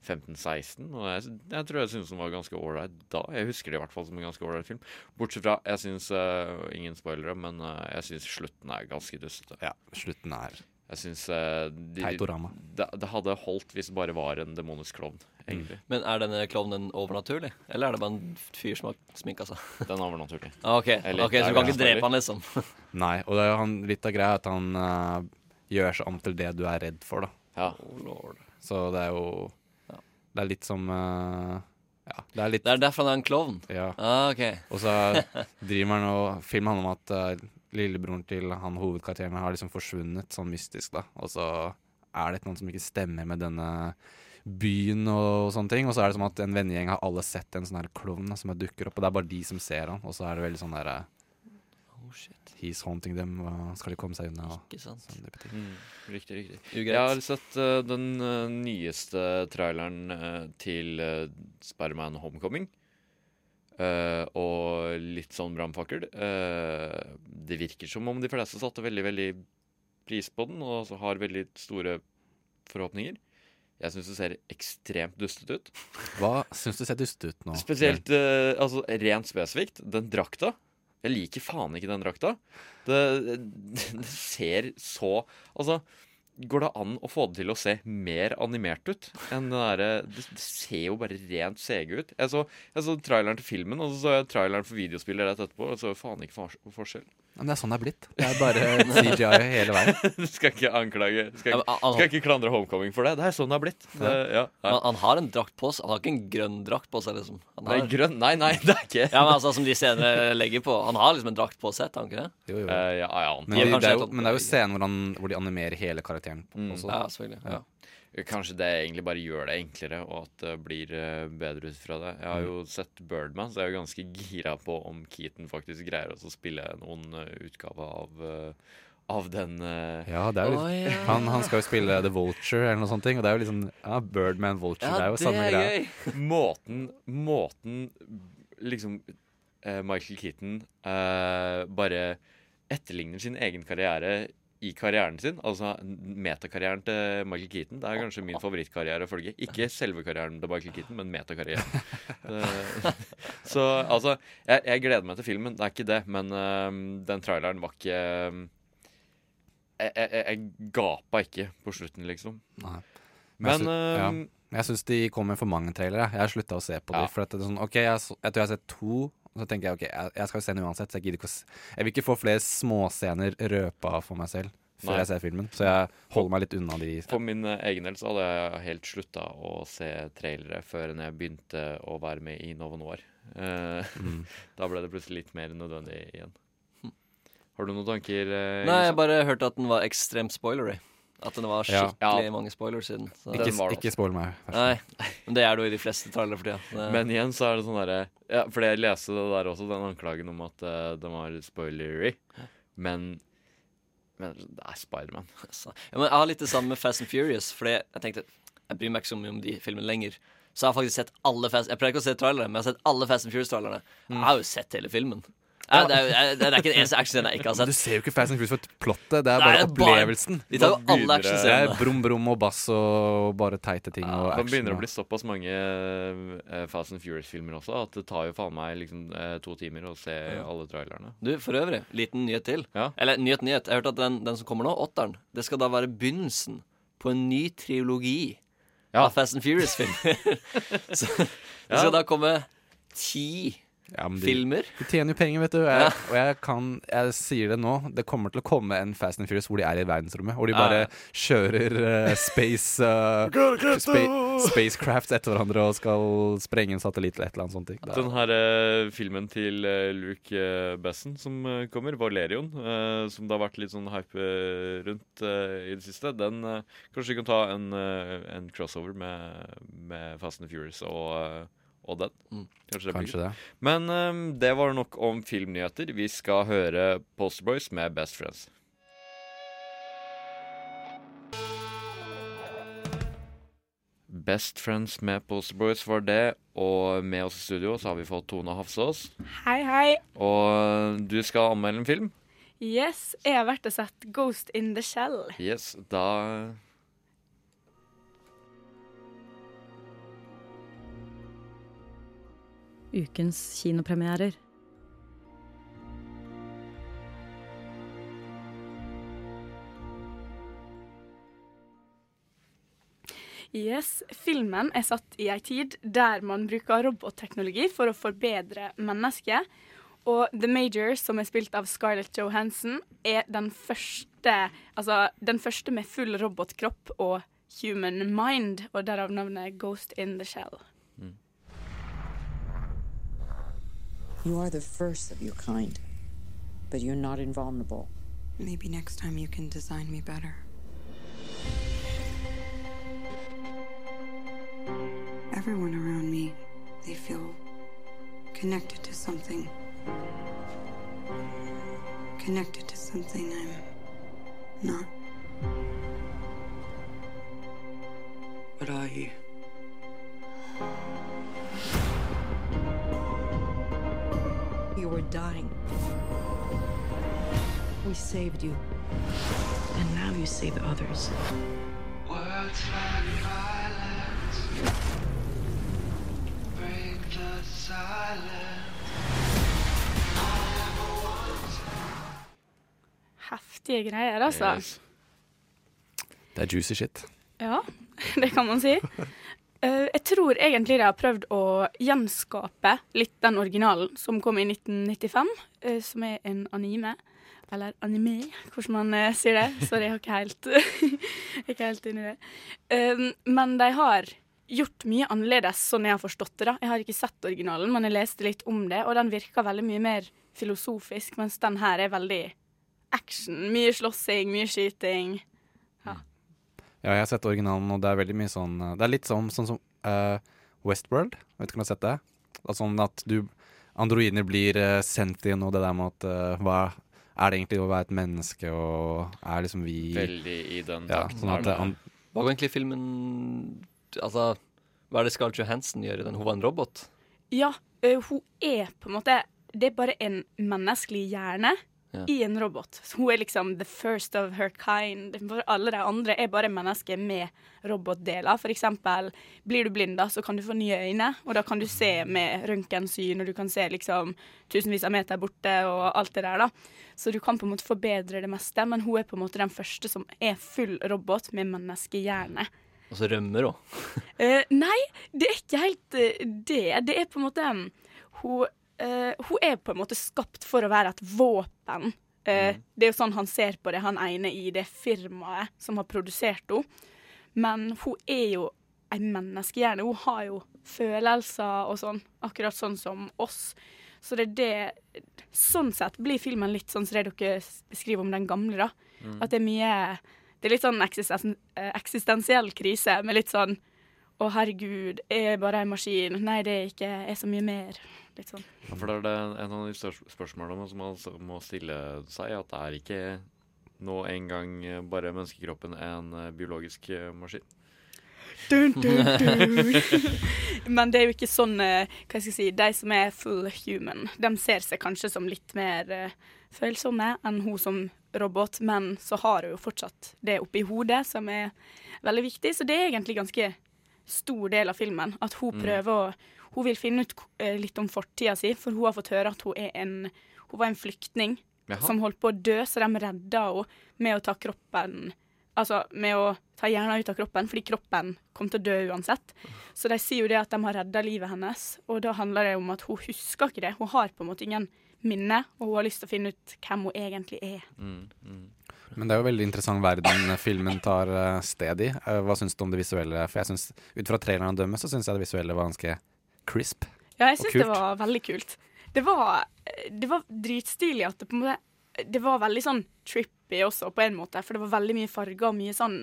15-16, og jeg, jeg tror jeg syntes den var ganske ålreit da. Jeg husker det i hvert fall som en ganske ålreit film. Bortsett fra, jeg syns uh, Ingen spoilere, men uh, jeg syns slutten er ganske dustete. Ja, slutten er Jeg syns uh, de, det, det hadde holdt hvis det bare var en demonisk klovn, egentlig. Men er denne klovnen overnaturlig? Eller er det bare en fyr som har sminka seg? Den er overnaturlig. Ah, ok, Eller, okay Så du kan ikke drepe han, liksom? Nei, og det er jo han, litt av greia at han uh, gjør seg om til det du er redd for, da. Ja. Oh, lord. Så det er jo Det er litt som uh, Ja, det er litt Det er derfor han er en klovn? Ja. Ah, ok. Og så driver han og Filmen handler om at eh, lillebroren til han hovedkarakteren har liksom forsvunnet sånn mystisk, da. Og så er det noen som ikke stemmer med denne byen og sånne ting. Og så er det som at en vennegjeng har alle sett en sånn her klovn som dukker opp, og det er bare de som ser han. Og så er det veldig sånn derre Oh, shit. He's haunting them. Hva skal de komme seg unna? Ikke sant. sånn. Mm, riktig, riktig. Ugreit. Jeg har sett uh, den uh, nyeste traileren uh, til uh, Spiderman Homecoming. Eh, og litt sånn brannfakkel. Uh, det virker som om de fleste satte veldig, veldig pris på den, og har veldig store forhåpninger. Jeg syns det ser ekstremt dustete ut. Hva syns du ser dustete ut nå? Spesielt uh, altså rent spesifikt, den drakta. Jeg liker faen ikke den drakta. Det, det ser så Altså, går det an å få det til å se mer animert ut enn det derre det, det ser jo bare rent CG ut. Jeg så, jeg så traileren til filmen, og så så jeg traileren for videospillet rett etterpå, og så faen ikke for, forskjell. Men det er sånn det er blitt. Det er bare CGI hele veien. Du skal ikke anklage Skal, Ja, skal ikke klandre Homecoming for det. Det er sånn det er blitt. Det, ja. Han, han har en drakt på seg. Han har ikke en grønn drakt på seg, liksom. Han Nei, grønn Nei, nei, det er ikke ja, men altså, Som de scenene legger på. Han har liksom en drakt på seg, tar han ikke det? Jo, jo. Uh, ja, ja, Men, det, det er jo, men det er jo scenen hvor, han, hvor de animerer hele karakteren Mm. også. Ja, selvfølgelig. Ja. Kanskje det egentlig bare gjør det enklere, og at det blir eh, bedre ut fra det. Jeg har jo sett Birdman, så jeg er jo ganske gira på om Keaton faktisk greier å spille noen eh, utgave av, eh, av den uh... Ja, det er jo oh, ja. han, han skal jo spille The Vulture eller noe sånt, og det er jo liksom Ja, Birdman Vulture, det er jo samme greia. Måten Måten liksom uh, Michael Keaton uh, bare etterligner sin egen karriere i karrieren sin. Altså metakarrieren til Michael Keaton. Det er kanskje min favorittkarriere å følge. Ikke selve karrieren til Michael Keaton, men metakarrieren. Så altså, jeg, jeg gleder meg til filmen, det er ikke det. Men uh, den traileren var ikke uh, jeg, jeg, jeg- gapa ikke på slutten, liksom. Nei. Men, jeg, uh, ja. jeg syns de kom med for mange trailere. Jeg har slutta å se på Ja. dem. For at det er sånn, ok, jeg, jeg tror jeg har sett to, så tenker jeg ok, jeg, jeg skal jo se den uansett. Så jeg gidder ikke å Jeg vil ikke få flere småscener røpa for meg selv før Nei. jeg ser filmen. Så jeg holder meg litt unna de. For min eh, egen del så hadde jeg helt slutta å se trailere før jeg begynte å være med i Novo Noir. Eh, Mm. Da ble det plutselig litt mer nødvendig igjen. Har du noen tanker? eh, Nei, jeg bare hørte at den var ekstremt spoilery. At den var skikkelig Ja. mange spoilers i den. Så. Ikke, Den var det ikke spoil meg. Nei, men det er det jo i de fleste trailere for tida. Det- Men igjen så er det sånn derre ja, For jeg leste det der også, den anklagen om at uh, den var spoilery. Men Men det er Spiderman. Ja, men jeg har litt det samme med Fast and Furious. Fordi jeg tenkte Jeg bryr meg ikke så mye om de filmene lenger. Så jeg har faktisk sett alle Fast Jeg pleier ikke å se trailere, men jeg har sett alle Fast and Furious-trailerne. Jeg har jo sett hele filmen. Ja, det, er, det er ikke en eneste actionscene jeg ikke har sett. du ser jo ikke Fast and Furious for plottet, det er bare Nei, opplevelsen. bare-. De tar jo alle er actionscenene. brum brum og bass og bare teite ting og Det begynner å bli såpass mange eh, Fast and Furious-filmer også at det tar jo faen meg liksom eh, to timer å se alle trailerne. Du, for øvrig, liten nyhet til. Ja. Eller nyhet, nyhet. Jeg hørte at den, den som kommer nå, åtteren, det skal da være begynnelsen på en ny trilogi Ja. av Fast and Furious-filmer. Så det Ja. skal da komme ti Ja, men de, filmer. de tjener jo penger, vet du. Jeg, Og jeg kan Jeg sier det nå, det kommer til å komme en Fast and Furious hvor de er i verdensrommet. Hvor de bare Ja. kjører uh, space uh, spa Spacecrafts etter hverandre og skal sprenge en satellitt eller et eller annet sånt. Den her uh, filmen til Luke uh, Besson som kommer, Valerion, som det har vært litt sånn hype rundt i det siste, den Kanskje vi kan ta en, en crossover med, med Fast and Furious og, og den. Mm. Kanskje det Kanskje det. Men um, det var nok om filmnyheter. Vi skal høre Poster Boys med Best Friends. Best Friends med Poster Boys var det, og med oss i studio så har vi fått Tone Hafsås. Hei, hei. Og du skal anmelde en film? Yes, jeg har vært og sett Ghost in the Shell. Yes, da Ukens kinopremierer. Yes, Filmen er satt i ei tid der man bruker robotteknologi for å forbedre mennesket. Og The Major, som er spilt av Scarlett Johansson, er den første, altså, den første med full robotkropp og human mind, og derav navnet Ghost in the Shell. You are the first of your kind, but you're not invulnerable. Maybe next time you can design me better. Everyone around me, they feel connected to something. Connected to something I'm not. Saved you. And now you save others. Words like violence break the silence. Heftige greier, altså. Yes. Det er juicy shit. Ja, det kan man si. Eh, jeg tror egentlig de har prøvd å gjenskape litt den originalen som kom i 1995, eh, som er en anime. Eller anime, hvordan man eh, sier det. Sorry, jeg har ikke helt, ikke helt inni det. Um, men de har gjort mye annerledes, sånn jeg har forstått det. da. Jeg har ikke sett originalen, men jeg leste litt om det, og den virker veldig mye mer filosofisk, mens den her er veldig action. Mye slåssing, mye skyting. Ja, jeg har sett originalen, og det er veldig mye sånn eh, Det er litt sånn, sånn som uh, Westworld. Vet ikke om du har sett det? Sånn at du Androider blir uh, inn og det der med at uh, Hva er det egentlig å være et menneske, og er liksom vi Veldig i den Ja, takten sånn at det, han, Hva går egentlig filmen Altså, hva er det Scarlett Johansson gjør i den? Hun var en robot? Ja, ø, hun er på en måte Det er bare en menneskelig hjerne. Ja. i en robot. Så hun er liksom the first of her kind. For alle de andre er bare mennesker med robotdeler. For eksempel, blir du blind, da, så kan du få nye øyne, og da kan du se med røntgensyn, og du kan se liksom tusenvis av meter borte og alt det der, da. Så du kan på en måte forbedre det meste, men hun er på en måte den første som er full robot med menneskehjerne. Og så rømmer hun. uh, nei, det er ikke helt eh, det. Det er på en måte um, hun, eh, hun er på en måte skapt for å være et våpen. Eh, Det er jo sånn han ser på det, han ene i det firmaet som har produsert henne. Men hun er jo en menneskehjerne. Hun har jo følelser og sånn, akkurat sånn som oss. Så det er det Sånn sett blir filmen litt sånn som det dere beskriver om den gamle, da. Mm. At det er mye Det er litt sånn eksisten, eh, eksistensiell krise med litt sånn Å, herregud, er jeg bare en maskin? Nei, det er ikke. Jeg er så mye mer. Litt sånn. Ja, for det er det en av de største spørsmålene som man må stille seg, at det er ikke nå engang bare menneskekroppen en eh, biologisk eh, maskin. Dun, dun, dun. Men det er jo ikke sånn eh, Hva skal jeg si De som er full human, de ser seg kanskje som litt mer følsomme enn hun som robot, men så har hun jo fortsatt det oppi hodet, som er veldig viktig. Så det er egentlig ganske stor del av filmen. At hun Mm. prøver å Hun vil finne ut eh, litt om fortida si, for hun har fått høre at hun er en Hun var en flyktning Jaha. som holdt på å dø, så de redda henne med å ta kroppen Altså med å ta hjernen ut av kroppen, fordi kroppen kom til å dø uansett. Så de sier jo det at de har redda livet hennes, og da handler det om at hun husker ikke det. Hun har på en måte ingen minne, og hun har lyst til å finne ut hvem hun egentlig er. Mm, mm. Men det er jo veldig interessant verden filmen tar eh, sted i. Eh, Hva syns du om det visuelle? For jeg synes, Ut fra traileren å dømme, så syns jeg det visuelle var ganske crisp. Ja, jeg syns det var veldig kult. Det var, det var dritstilig at det på en måte Det var veldig sånn trippy også, på en måte, for det var veldig mye farger og mye sånn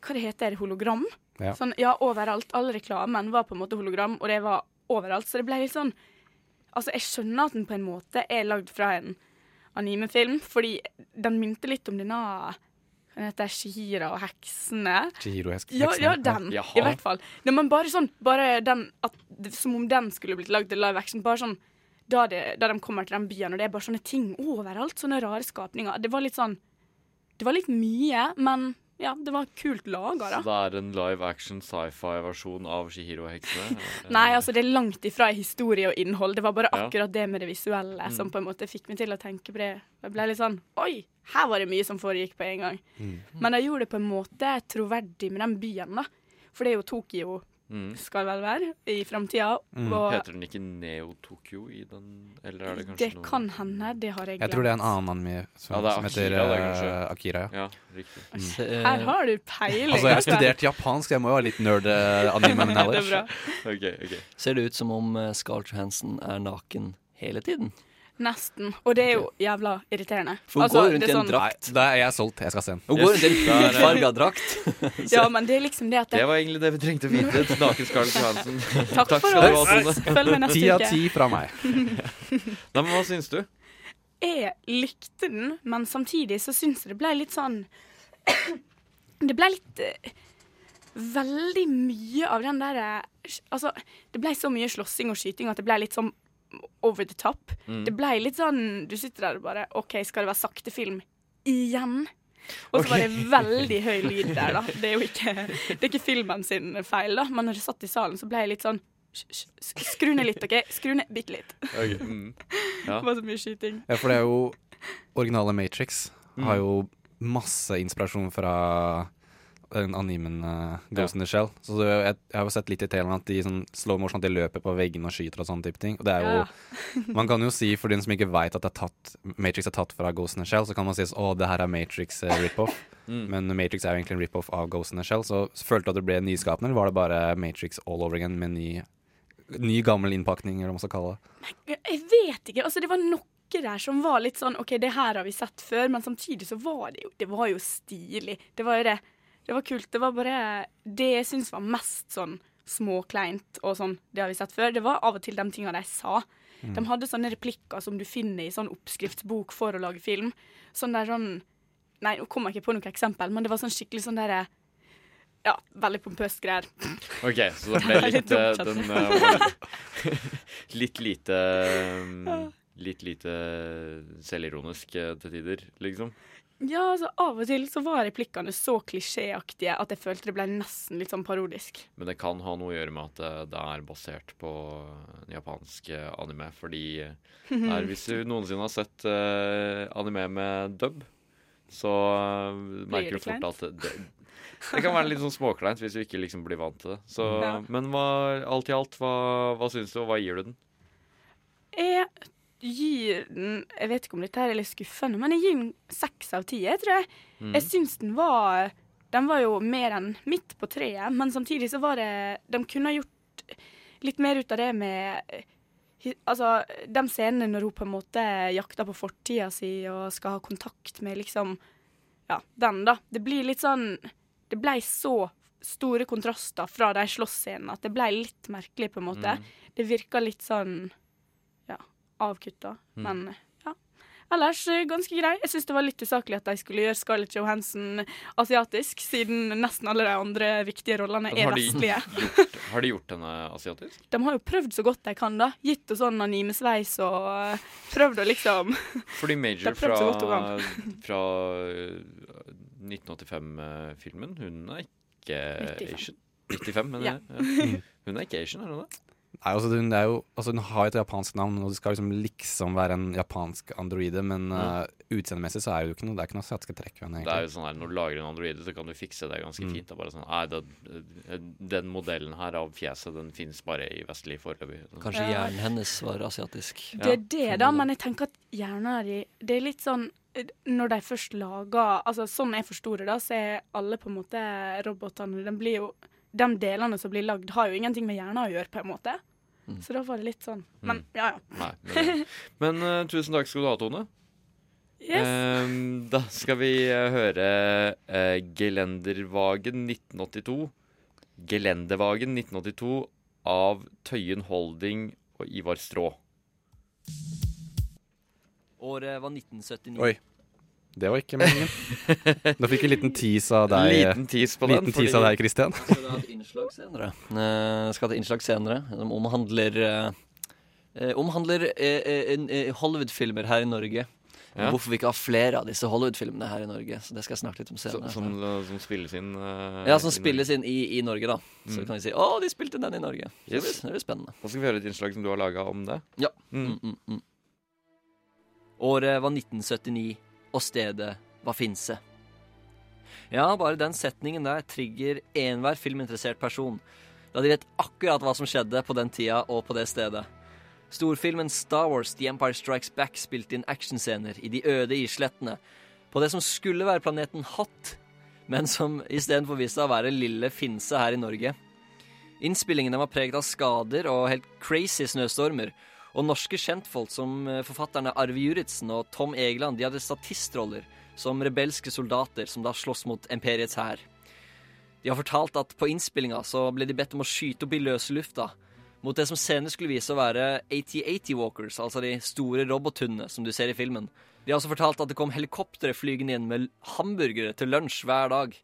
Hva det heter hologram? Ja. Sånn, ja, overalt. All reklamen var på en måte hologram, og det var overalt. Så det ble litt sånn Altså, jeg skjønner at den på en måte er lagd fra en animefilm, fordi den minte litt om denne Den heter Shihira og heksene. Chihiro-heksene. Ja, ja, den, ja. i hvert fall. Nei, men bare sånn, bare den at, Som om den skulle blitt lagd til live action. Bare sånn da, det, da de kommer til den byen, og det er bare sånne ting overalt. Sånne rare skapninger. Det var litt sånn Det var litt mye, men ja, det var kult laga, Så det er en live action sci-fi-versjon av Shihiro-heksene? Nei, altså det er langt ifra historie og innhold. Det var bare Ja. akkurat det med det visuelle som Mm. på en måte fikk meg til å tenke på det. Jeg ble litt sånn Oi, her var det mye som foregikk på en gang. Mm. Men de gjorde det på en måte troverdig med den byen, da. For det er jo Tokyo Mm. skal vel være i framtida. Mm. Heter den ikke Neo-Tokyo i den, eller er det kanskje det noe kan hende. Det har jeg Jeg tror det er en annen anime som, Ja, som heter Akira, det, eh. Akira. Ja, riktig. Mm. Her har du peiling. Altså, jeg har studert japansk, jeg må jo ha litt nerd eh, anime knowledge. okay, okay. Ser det ut som om uh, Scarlett Johansson er naken hele tiden? Nesten. Og det er jo jævla irriterende. For hun Altså, går rundt i er en sånn- drakt. Da er jeg solgt. Jeg skal se den. Hun går rundt i en er- hudfarga drakt. Ja, men det er liksom det at Det var egentlig det vi trengte å vite. Naken Scarlett Johansen. Takk for skal du oss. Følg med neste Ti av uke. ti fra meg. Nei, men hva syns du? Jeg likte den, men samtidig så syns jeg det ble litt sånn Det ble litt eh, Veldig mye av den der eh, Altså, det ble så mye slåssing og skyting at det ble litt sånn over the top. Mm. Det ble litt sånn Du sitter der og bare OK, skal det være sakte film igjen? Og så var det veldig høy lyd der, da. Det er jo ikke, det er ikke filmen sin feil, da. Men når jeg satt i salen, så ble jeg litt sånn "Hysj, hysj, sk- Skru ned litt, OK? Skru ned bitte litt. Mm. Ja. Det var så mye skyting. Ja, for det er jo originale Matrix Mm. har jo masse inspirasjon fra animen uh, Ghost in the Shell. Så det, jeg, jeg har jo sett litt i telen at de sånn slow motion at de løper på veggene og skyter og sånne type ting. Og det er jo Ja. Man kan jo si, for den som ikke veit at det er tatt, Matrix er tatt fra Ghost in the Shell, så kan man si å, det her er Matrix uh, rip-off. Mm. Men Matrix er jo egentlig en rip-off av Ghost in the Shell. Så følte du at det ble nyskapende, eller var det bare Matrix all over again med ny, ny gammel innpakning, eller hva man skal kalle det? Jeg vet ikke. Altså, det var noe der som var litt sånn OK, det her har vi sett før, men samtidig så var det jo Det var jo stilig. Det var jo det. Det var kult. Det var bare Det jeg syns var mest sånn småkleint og sånn, det har vi sett før, det var av og til de tinga de sa. Mm. De hadde sånne replikker som du finner i sånn oppskriftsbok for å lage film. Sånn der sånn Nei, nå kommer jeg ikke på noe eksempel, men det var sånn skikkelig sånn derre Ja, veldig pompøst greier. OK, så det ble Litt eh, Den eh, litt, lite um, litt lite selvironisk eh, til tider, liksom. Ja, altså Av og til så var replikkene så klisjéaktige at jeg følte det ble nesten litt sånn parodisk. Men det kan ha noe å gjøre med at det, det er basert på en japansk eh, anime. Fordi eh, der, hvis du noensinne har sett uh, anime med dub, så uh, merker du fort at det, det, det kan være litt sånn småkleint hvis du ikke liksom blir vant til det. Så, Ja. Men hva, alt i alt, hva, hva syns du, og hva gir du den? Jeg gir den Jeg vet ikke om dette er litt skuffende, men jeg gir den seks av ti, jeg tror jeg. Mm. Jeg syns den var Den var jo mer enn midt på treet, men samtidig så var det De kunne ha gjort litt mer ut av det med Altså, de scenene når hun på en måte jakter på fortida si og skal ha kontakt med liksom Ja, den, da. Det blir litt sånn Det blei så store kontraster fra de slåssscenene at det blei litt merkelig, på en måte. Mm. Det virka litt sånn avkutta. Mm. Men ja. Ellers eh, ganske grei. Jeg syns det var litt usaklig at de skulle gjøre Scarlett Johansen asiatisk, siden nesten alle de andre viktige rollene er vestlige. gjort, har de gjort henne asiatisk? De har jo prøvd så godt de kan, da. Gitt henne sånn animesveis og eh, prøvd å liksom Fordi Major fra, fra øh, 1985-filmen, hun er ikke 95. Asian. 95, mener Ja. Ja. Hun er ikke Asian, er hun det? Nei, altså hun, er jo, altså hun har et japansk navn, og det skal liksom liksom være en japansk androide, men uh, utseendemessig så er det jo ikke noe, det er ikke noe satske trekk ved henne. Det er jo sånn her, Når du lager en androide, så kan du fikse det ganske Mm. fint. Det er bare sånn, nei, det, Den modellen her av fjeset Den finnes bare i vestlig foreløpig. Kanskje hjernen hennes var asiatisk. Det er det, da, men jeg tenker at hjernen de Det er litt sånn eh, Når de først lager Altså Sånn jeg forsto det, da, så er alle på en måte robotene Den blir jo De delene som blir lagd, har jo ingenting med hjernen å gjøre, på en måte. Så da var det litt sånn. Men Mm. ja, ja. Nei, men, men øh, tusen takk skal du ha, Tone. Yes. Um, da skal vi øh, høre uh, Gelendervagen 1982. Gelendervagen 1982 av Tøyen Holding og Ivar Strå. Året var 1979. Oi. Det var ikke meningen. Nå fikk jeg en liten tease av deg. Liten tease på den, liten tease av deg, Christian. Skal ha et innslag senere. Uh, skal ha et innslag senere som omhandler eh, eh, Omhandler uh, Hollywood-filmer her i Norge. Ja. Hvorfor vi ikke har flere av disse Hollywood-filmene her i Norge. Så det skal jeg snakke litt om senere. som, som spilles inn uh, ja, som i spilles inn i, i Norge, da. Så Mm. kan vi si 'Å, de spilte den i Norge'. Så Yes. det, blir, det blir spennende. Da skal vi høre et innslag som du har laga om det. Ja. Mm. Mm, mm, mm. Året var 1979, og stedet var Finse. Ja, bare den setningen der trigger enhver filminteressert person. Da de vet akkurat hva som skjedde på den tida og på det stedet. Storfilmen Star Wars The Empire Strikes Back spilte inn actionscener i de øde islettene, på det som skulle være planeten Hot, men som istedenfor viste seg å være lille Finse her i Norge. Innspillingene var preget av skader og helt crazy snøstormer. Og norske kjentfolk som eh, forfatterne Arve Juritzen og Tom Egeland de hadde statistroller som rebelske soldater som da slåss mot imperiets hær. De har fortalt at på innspillinga så ble de bedt om å skyte opp i løse lufta mot det som senere skulle vise å være AT-80 Walkers, altså de store robothundene som du ser i filmen. De har også fortalt at det kom helikoptre flygende inn med hamburgere til lunsj hver dag.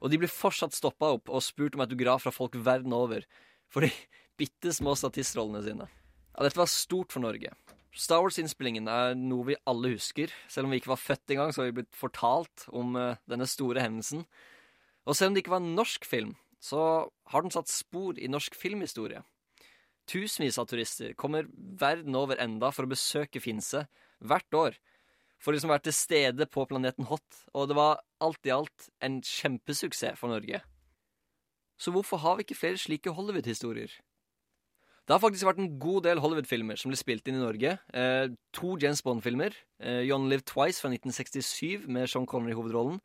Og de blir fortsatt stoppa opp og spurt om autograf fra folk verden over for de bitte små statistrollene sine. Ja, dette var stort for Norge. Star Wars-innspillingen er noe vi alle husker. Selv om vi ikke var født engang, så har vi blitt fortalt om uh, denne store hendelsen. Og selv om det ikke var en norsk film, så har den satt spor i norsk filmhistorie. Tusenvis av turister kommer verden over enda for å besøke Finse hvert år. For liksom å være til stede på planeten Hot. Og det var alt i alt en kjempesuksess for Norge. Så hvorfor har vi ikke flere slike Hollywood-historier? Det har faktisk vært en god del Hollywood-filmer som ble spilt inn i Norge. Eh, to James Bond-filmer. Eh, John Live Twice fra 1967 med Sean Connery i hovedrollen.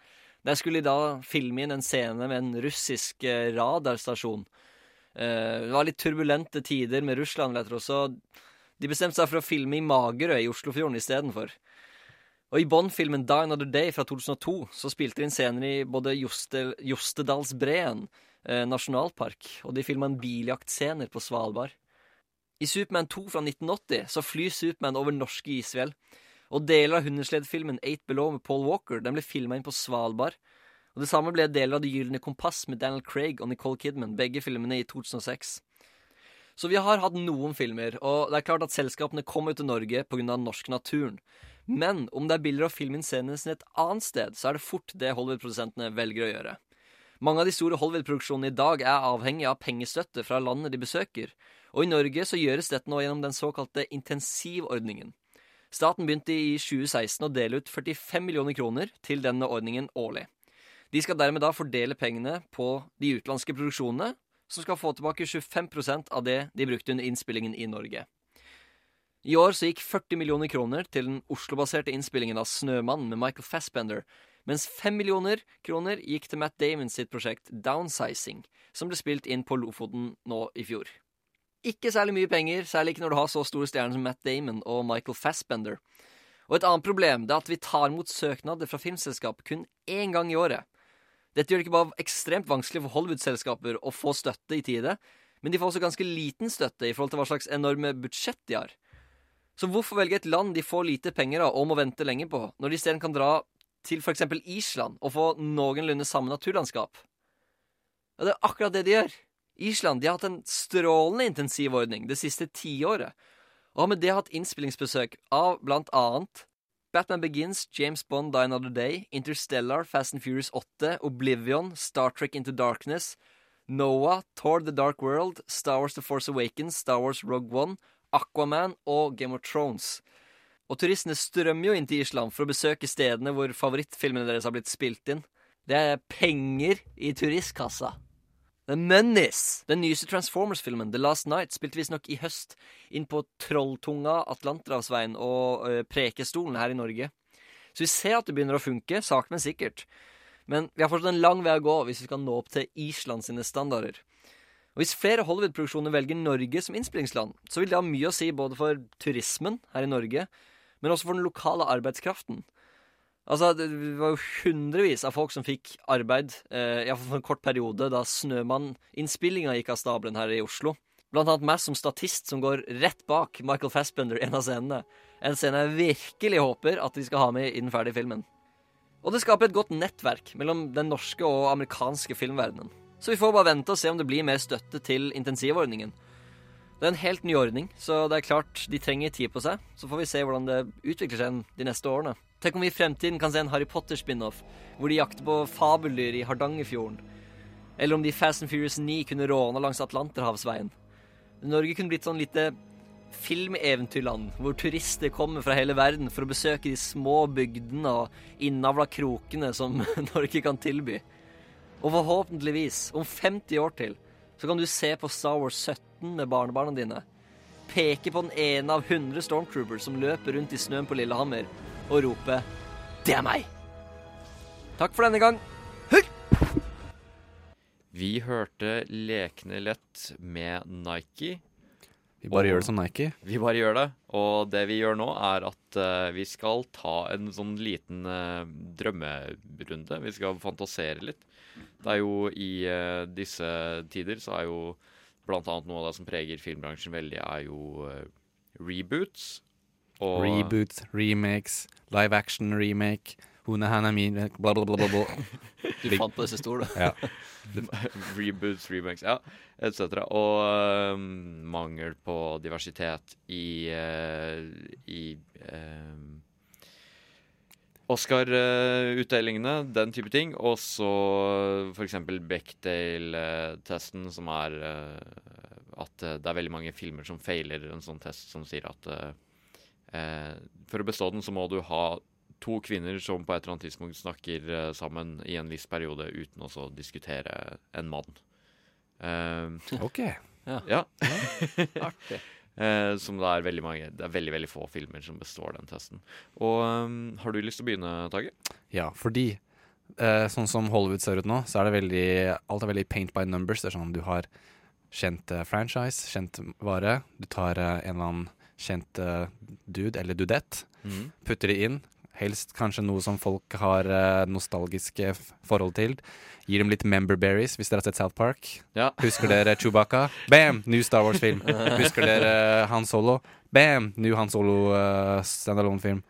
Der skulle de da filme inn en scene med en russisk eh, radarstasjon. Eh, det var litt turbulente tider med Russland, vet dere, så de bestemte seg for å filme i Magerøy i Oslofjorden istedenfor. Og i Bond-filmen Die Another Day fra 2002 så spilte de inn scener i både Joste, Jostedalsbreen eh, nasjonalpark, og de filma en biljaktscener på Svalbard. I Superman 2 fra 1980 så flyr Superman over norske isfjell. Og deler av hundesleddfilmen Eight Below med Paul Walker den ble filma inn på Svalbard. Og Det samme ble deler av Det gylne kompass med Daniel Craig og Nicole Kidman, begge filmene i 2006. Så vi har hatt noen filmer, og det er klart at selskapene kommer til Norge pga. den norske naturen. Men om det er bilder av filme inn scenene et annet sted, så er det fort det Hollywood-produsentene velger å gjøre. Mange av de store Hollywood-produksjonene i dag er avhengig av pengestøtte fra landet de besøker, og i Norge så gjøres dette nå gjennom den såkalte intensivordningen. Staten begynte i 2016 å dele ut 45 millioner kroner til denne ordningen årlig. De skal dermed da fordele pengene på de utenlandske produksjonene, som skal få tilbake 25% av det de brukte under innspillingen i Norge. I år så gikk 40 millioner kroner til den Oslo-baserte innspillingen av 'Snømann' med Michael Fassbender, mens 5 millioner kroner gikk til Matt Damon sitt prosjekt 'Downsizing', som ble spilt inn på Lofoten nå i fjor. Ikke særlig mye penger, særlig ikke når du har så store stjerner som Matt Damon og Michael Fassbender. Og et annet problem det er at vi tar imot søknader fra filmselskap kun én gang i året. Dette gjør det ikke bare ekstremt vanskelig for Hollywood-selskaper å få støtte i tide, men de får også ganske liten støtte i forhold til hva slags enorme budsjett de har. Så hvorfor velge et land de får lite penger av og må vente lenge på, når de isteden kan dra til f.eks. Island og få noenlunde samme naturlandskap? Ja, det er akkurat det de gjør. Island de har hatt en strålende intensivordning det siste tiåret, og har med det hatt innspillingsbesøk av blant annet Batman Begins, James Bond Die Another Day, Interstellar, Fast and Furious 8, Oblivion, Star Trek Into Darkness, Noah, Thor The Dark World, Star Wars The Force Awakens, Star Wars Rogue One, Aquaman og Game of Thrones. Og turistene strømmer jo inn til Island for å besøke stedene hvor favorittfilmene deres har blitt spilt inn. Det er penger i turistkassa. The Menace! Den nyeste Transformers-filmen, The Last Night, spilte visstnok i høst inn på Trolltunga, Atlanterhavsveien og uh, Prekestolen her i Norge. Så vi ser at det begynner å funke, sakte, men sikkert. Men vi har fortsatt en lang vei å gå hvis vi skal nå opp til Island sine standarder. Og Hvis flere Hollywood-produksjoner velger Norge som innspillingsland, så vil det ha mye å si både for turismen her i Norge, men også for den lokale arbeidskraften. Altså, Det var jo hundrevis av folk som fikk arbeid, eh, iallfall for en kort periode, da Snømann-innspillinga gikk av stabelen her i Oslo. Blant annet meg som statist, som går rett bak Michael Fassbender i en av scenene. En scene jeg virkelig håper at de skal ha med i den ferdige filmen. Og det skaper et godt nettverk mellom den norske og amerikanske filmverdenen. Så vi får bare vente og se om det blir mer støtte til intensivordningen. Det er en helt ny ordning, så det er klart de trenger tid på seg. Så får vi se hvordan det utvikler seg de neste årene. Tenk om vi i fremtiden kan se en Harry Potter-spin-off, hvor de jakter på fabeldyr i Hardangerfjorden. Eller om de Fast and Furious 9 kunne råne langs Atlanterhavsveien. Norge kunne blitt sånn lite filmeventyrland, hvor turister kommer fra hele verden for å besøke de små bygdene og innavla krokene som Norge kan tilby. Og forhåpentligvis, om 50 år til, så kan du se på Star Wars 17 med barnebarna dine. Peke på den ene av 100 stormtroopers som løper rundt i snøen på Lillehammer, og rope 'Det er meg'. Takk for denne gang. Vi hørte Lekne lett med Nike. Vi bare Og- gjør det som Nike. Vi bare gjør det. Og det vi gjør nå, er at uh, vi skal ta en sånn liten uh, drømmerunde. Vi skal fantasere litt. Det er jo i uh, disse tider så er jo blant annet noe av det som preger filmbransjen veldig, er jo reboots. Og Reboots, remakes, live action remake, bla, bla, bla, bla. bla. Du fant på disse store, du. Ja. Reboots, remakes, ja, etc. Og um, mangel på diversitet i, uh, i um, Oscar-utdelingene, den type ting. Og så f.eks. Bechdale-testen, som er uh, at eh, det er veldig mange filmer som feiler en sånn test som sier at eh, eh, for å bestå den, så må du ha to kvinner som på et eller annet tidspunkt snakker eh, sammen i en viss periode uten også å diskutere en mann. Eh, Ok. Ja. ja. Artig. Eh, som det er veldig mange Det er veldig veldig få filmer som består den testen. Og um, Har du lyst til å begynne, Tage? Ja, fordi eh, sånn som Hollywood ser ut nå, så er det veldig Alt er veldig paint by numbers. Det er sånn du har kjent eh, franchise, kjent vare. Du tar eh, en eller annen kjent eh, dude eller dudette, Mm. putter det inn. Helst kanskje noe som folk har eh, nostalgiske forhold til. Gir dem litt member berries hvis dere har sett South Park. Ja. Husker dere Chewbacca? Bam! Ny Star Wars-film. Husker dere Han Solo? Bam! Ny Han Solo uh, standalone-film.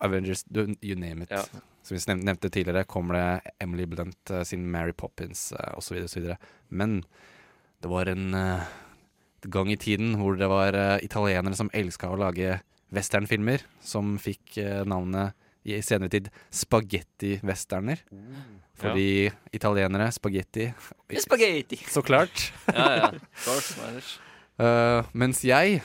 Avengers, du, you name it. Ja. Som vi nevnte tidligere, kommer det Emily Blunt uh, sin Mary Poppins uh, osv. osv. Men Det var en eh, gang i tiden hvor det var eh, italienere som elska å lage westernfilmer, som fikk eh, navnet i senere tid spagetti-westerner. Fordi italienere, spagetti Spaghetti. Så klart. Ja, ja. Course. Eh, mens jeg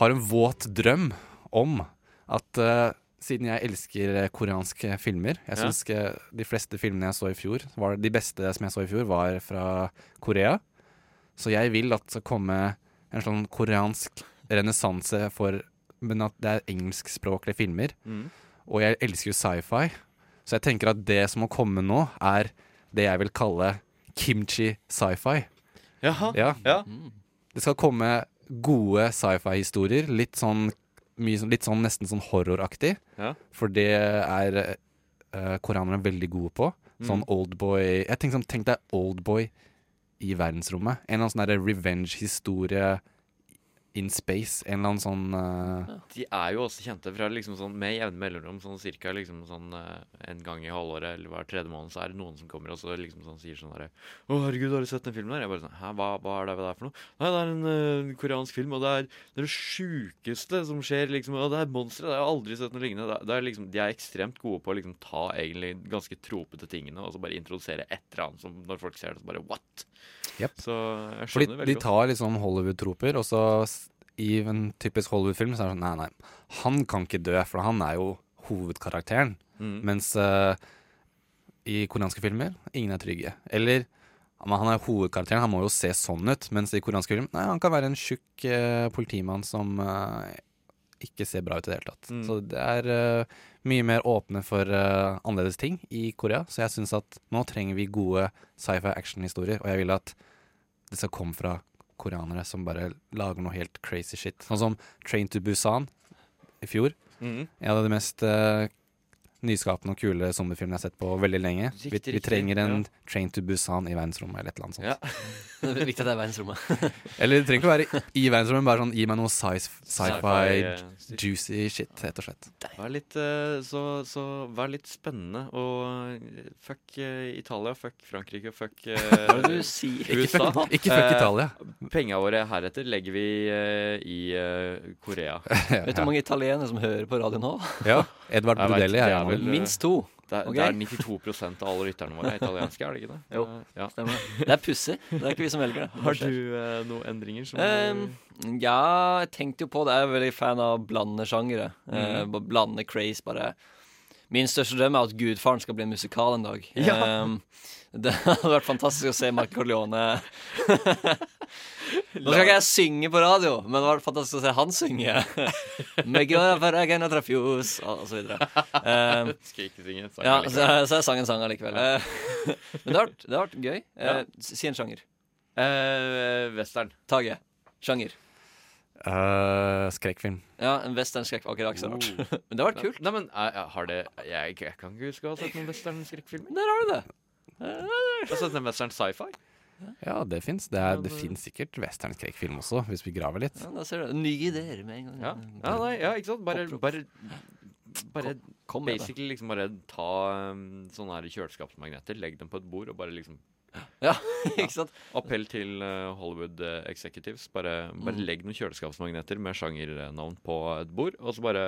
har en våt drøm om at uh, siden jeg elsker koreanske filmer Jeg Ja. syns ja. de fleste filmene jeg så i fjor, var de beste som jeg så i fjor, var fra Korea. Så jeg vil at det skal komme en sånn koreansk renessanse for Men at det er engelskspråklige filmer. Mm. Og jeg elsker jo sci-fi. Så jeg tenker at det som må komme nå, er det jeg vil kalle kimchi sci-fi. Jaha. Ja. Ja. Det skal komme gode sci-fi-historier. Litt sånn, mye, litt sånn nesten sånn horroraktig. Ja. For det er uh, koreanerne veldig gode på. Sånn Mm. oldboy Jeg tenker sånn, Tenk deg oldboy i verdensrommet. En eller annen sånn revenge-historie in space. En eller annen sånn uh... De er jo også kjente fra liksom sånn med jevne mellomrom, sånn cirka liksom sånn uh, en gang i halvåret eller hver tredje måned, så er det noen som kommer og så liksom sånn sier sånn derre 'Å, herregud, har du sett den filmen der?' Jeg bare sånn 'Hæ, hva, hva er det der for noe?' 'Nei, det er en uh, koreansk film, og det er det, er det sjukeste som skjer', liksom. 'Og det er monstre'. Jeg har aldri sett noe lignende. Det er, det er liksom, de er ekstremt gode på å liksom ta egentlig ganske tropete tingene, og så bare introdusere et eller annet som når folk ser det, så bare 'what?' Yep. Så jeg skjønner de veldig godt. tar liksom Hollywood-troper, og så i en typisk Hollywood-film så er det sånn Nei, nei, han kan ikke dø, for han er jo hovedkarakteren. Mm. Mens uh, i koreanske filmer ingen er trygge. Eller han er hovedkarakteren, han må jo se sånn ut. Mens i koreanske film Nei, han kan være en tjukk uh, politimann som uh, ikke ser bra ut i det hele tatt. Mm. Så det er eh, mye mer åpne for uh, annerledes ting i Korea. Så jeg syns at nå trenger vi gode sci-fi action-historier, og jeg vil at det skal komme fra koreanere som bare lager noe helt crazy shit. Sånn som Train to Busan i fjor. Mm. En av de mest eh, nyskapende og kule zombiefilmene jeg har sett på veldig lenge. Riktig, vi, vi trenger en ja. Train to Busan i verdensrommet eller et eller annet sånt. Ja. Det er viktig at det er verdensrommet. Eller det trenger ikke å være i verdensrommet, men bare sånn gi meg noe sci- Sci-fi, sci-fi, eh, juicy shit, rett og slett. Vær litt, eh, så, så vær litt spennende, og eh, fuck Italia, fuck Frankrike, fuck Hva er det du sier? Ikke USA. fuck- ikke fuck Eh, Italia. Penga våre heretter legger vi eh, i Korea. Korea. Vet du hvor mange italienere som hører på radio nå? Ja, Edvard det er er en av vel. Minst to. Det er, okay. det er 92 av alle lytterne våre er italienske, er det ikke det? Jo, Eh, ja. stemmer. Det er pussig. Det er ikke vi som velger det. Har du eh, noen endringer som um, ja, jeg tenkte jo på det. Jeg er veldig fan av blande sjangere. Eh, Mhm. blande craze, bare. Min største drøm er at Gudfaren skal bli en musikal en dag. Ja. Um, det hadde vært fantastisk å se Mark Corleone Nå skal ikke jeg synge på radio, men det var fantastisk å se han synge. Med gøra for egen og og så videre. Uh, Skal ikke synge. sang ja, så, så jeg sang en sang allikevel. Uh, men det har vært, det har vært gøy. Uh, Si en sjanger. Eh, western. Tage. Sjanger. Uh, skrekkfilm. Ja, en western skrekkfilm Ok, det var ikke så rart. Men det har vært kult. Nei, men har det jeg, jeg kan ikke huske å ha sett noen western-skrekkfilmer. Der har du det. Jeg har sett en western sci-fi. Ja, det fins. Det, er- det fins sikkert western-skrekkfilm også, hvis vi graver litt. Ja, da ser du. Nye ideer med en gang. Ja, ja, nei, ja ikke sant? Bare, bare, bare Kom med det. basically liksom bare ta um, sånne her kjøleskapsmagneter, legg dem på et bord og bare liksom Ja, ikke sant? Appell til uh, Hollywood uh, executives. Bare, bare Mm. legg noen kjøleskapsmagneter med sjangernavn på et bord, og så bare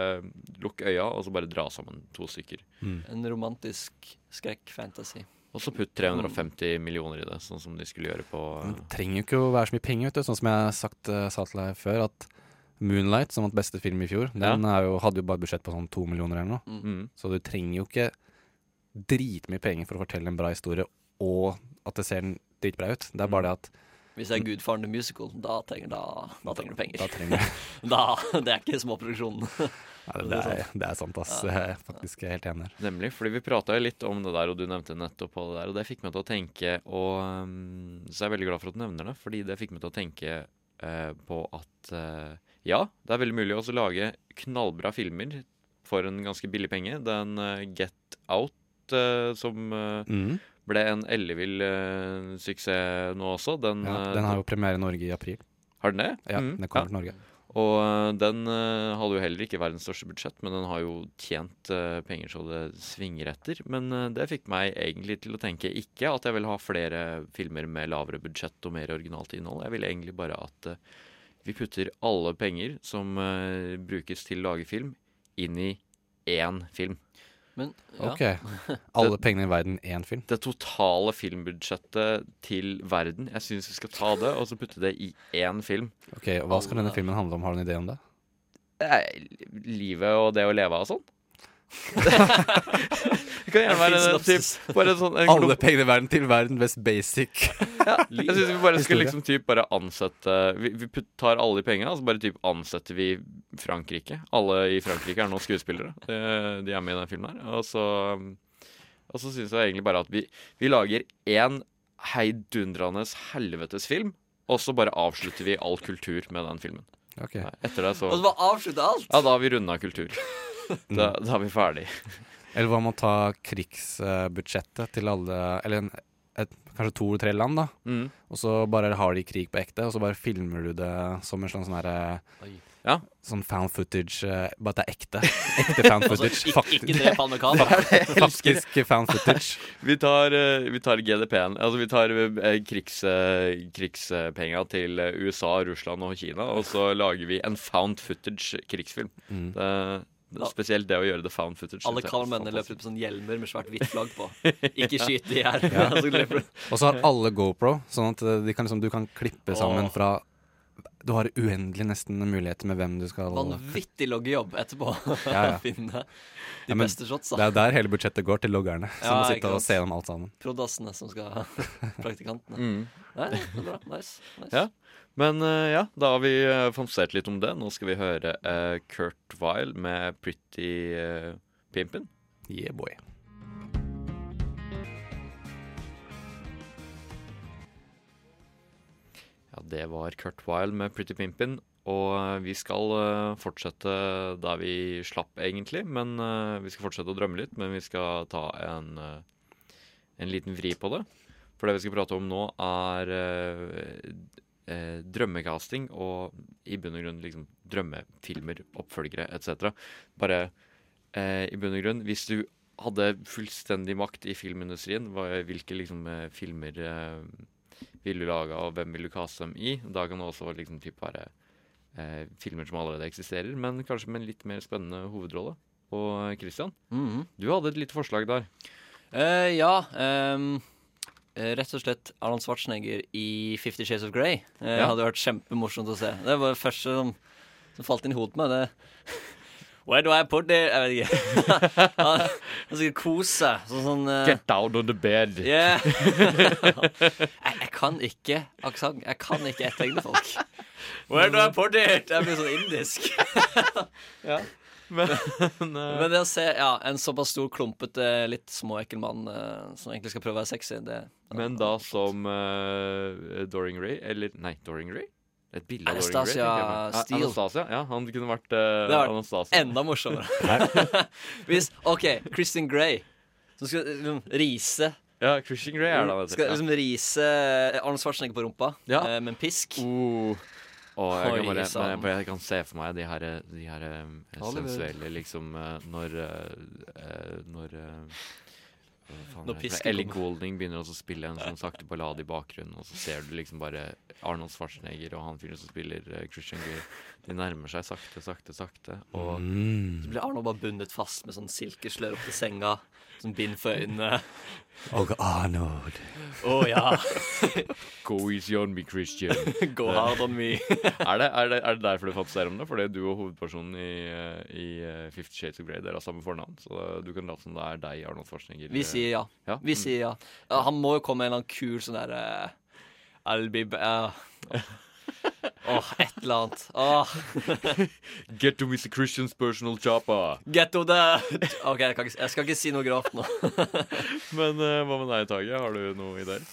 lukk øya, og så bare dra sammen to stykker. En romantisk skrekk-fantasy. Og så putt 350 millioner i det, sånn som de skulle gjøre på Det trenger jo ikke å være så mye penger, vet du. Sånn som jeg sagt, eh, sa til deg før, at Moonlight, som vant beste film i fjor, den er jo, hadde jo bare budsjett på sånn to millioner eller noe. Mm. Så du trenger jo ikke dritmye penger for å fortelle en bra historie, og at det ser dritbra ut. Det er bare det at Hvis det er Gudfaren the Musical, da trenger, da, da trenger du penger. Da trenger da, Det er ikke småproduksjonen. Nei, det, er, det er sant, ass. Jeg er faktisk helt enig her. Nemlig, fordi vi prata jo litt om det der, og du nevnte nettopp på det der, og det fikk meg til å tenke og um, Så jeg er veldig glad for at du nevner det, fordi det fikk meg til å tenke uh, på at uh, ja, det er veldig mulig også å lage knallbra filmer for en ganske billig penge. Den uh, Get Out eh, som eh, Mhm. ble en ellevill uh, suksess nå også, den, Ja, eh, den har jo premiere i Norge i april. Har den det? Ja, mm, den kommer ja. til Norge. Og eh, den eh, hadde jo heller ikke verdens største budsjett, men den har jo tjent eh, penger så det svinger etter. Men det fikk meg egentlig til å tenke ikke at jeg vil ha flere filmer med lavere budsjett og mer originalt innhold. Jeg vil egentlig bare at vi putter alle penger som brukes til å lage film, inn i én film. Men, Ok. Alle pengene i verden, én film? Det totale filmbudsjettet til verden. Jeg syns vi skal ta det og så putte det i én film. Ok, og Hva skal denne filmen handle om? Har du en idé om det? Eh, Livet og det å leve av sånn. Det kan gjerne være en typ, bare en sånn en Alle pengene i verden til verden, best basic. Jeg syns vi bare skal liksom typ bare ansette Vi, vi tar alle de pengene, og så bare typ ansetter vi Frankrike. Alle i Frankrike er nå skuespillere. De, de er med i den filmen her. Og så, og så syns jeg egentlig bare at vi, vi lager én heidundrende helvetes film, og så bare avslutter vi all kultur med den filmen. Okay. Etter det så Og så bare avslutte alt? Ja, da har vi runda kultur. Da, da er vi ferdig. Eller hva med å ta krigsbudsjettet til alle Eller en, et, kanskje to eller tre land, da. Mm. Og så bare har de krig på ekte, og så bare filmer du det som en sånn sånn herre Ja. Sånn found footage, uh, bare at det er ekte. Ekte found Altså, footage. ikke- ikke drep amerikanere. Det er det. Faktisk found footage. Vi tar, uh, vi tar GDP-en. Altså vi tar uh, krigs, krigspenga til USA, Russland og Kina, og så lager vi en found footage krigsfilm. Mm. Det, spesielt det å gjøre det found footage. Alle fantastisk. løper ut med sånn hjelmer med svært hvitt flagg på. Ikke skyt de her. Ja. Så løper du- Og så har alle GoPro, sånn at eh, de kan liksom, du kan klippe sammen Åh. fra Du har uendelig nesten muligheter med hvem du skal Vanvittig loggejobb etterpå. Ja, ja. Finne de Ja, men beste shotsa. Det er der hele budsjettet går, til loggerne. Som Ja, må sitte og se gjennom alt sammen. Prodassene som skal Praktikantene. Mm. Nei, det er bra. Nice. nice. Men eh, ja, da har vi uh, fantasert litt om det. Nå skal vi høre uh, Kurt Weil med 'Pretty uh, Pimpin'. Yeah, boy. Ja, det var Kurt Weil med 'Pretty Pimpin'. Og eh, vi skal uh, fortsette der vi slapp, egentlig. Men eh, Vi skal fortsette å drømme litt, men vi skal ta en, eh, en liten vri på det. For det vi skal prate om nå, er eh, eh, drømmecasting og i bunn og grunn liksom drømmefilmer, oppfølgere etc. Bare eh, i bunn og grunn Hvis du hadde fullstendig makt i filmindustrien, hva, hvilke liksom, eh, filmer eh, vil du lage, og hvem vil du kaste dem i? Da kan det også liksom typ være eh, filmer som allerede eksisterer, men kanskje med en litt mer spennende hovedrolle. Og Christian, Mhm. du hadde et lite forslag der. Uh, ja. eh, rett og slett Arnold Schwarzenegger i Fifty Shades of Grey. Det Ja. Hadde vært kjempemorsomt å se. Det var det første som, som falt inn i hodet på meg. Det Where do I put it? Jeg vet ikke. Han skulle kose. Sånn sånn uh... Get down on the bed. Yeah. jeg, jeg kan ikke aksent. Jeg kan ikke etterligne folk. Where do I put it? Jeg blir sånn indisk. ja. Men, Men det å se ja, en såpass stor, klumpete, litt småekkel mann uh, som egentlig skal prøve å være sexy, det Men da som uh, Doring Ray, eller Nei, Doring Ray? Et bilde av Doring Ray? Ah, Steele. Anastasia, ja, han kunne vært uh, Det var Anastasia. enda morsommere. Hvis OK, Kristin Grey, som skal liksom rise Ja, Christian Grey er det. Skal liksom rise Arnold Schwarzenegger på rumpa Ja. eh, med en pisk. Oh. Og jeg, kan bare, sann. men jeg, kan se for meg de her, de her eh, sensuelle liksom eh, Når eh, Når Når Ellie Goulding Golding begynner å spille en sånn sakte ballade i bakgrunnen, og så ser du liksom bare Arnold Schwarzenegger og han fyren som spiller Christian Grey. De nærmer seg sakte, sakte, sakte. Og Mm. Så blir Arnold bare bundet fast med sånn silkeslør opp til senga. Sånn bind for øynene. Og Arnold. Å ja. Go easy on me, Christian. Go hard on me. er, det, er, det, er det derfor du fantaserer om det? Fordi du og hovedpersonen i, eh, i eh, Fifty Shades of Grey Dere har samme fornavn, så du kan late som det er deg, Arnold Schwarzenegger. Vi sier ja. Ja? Vi Mm. sier ja. ja. Han må jo komme med en eller annen kul sånn derre I'll be ba Åh, et eller annet. Åh. Get to Mr. Christian's personal chopper. Get to the OK, jeg, kan ikke, jeg skal ikke si noe grovt nå. Men uh, hva med deg, Tage? Har du noe ideer?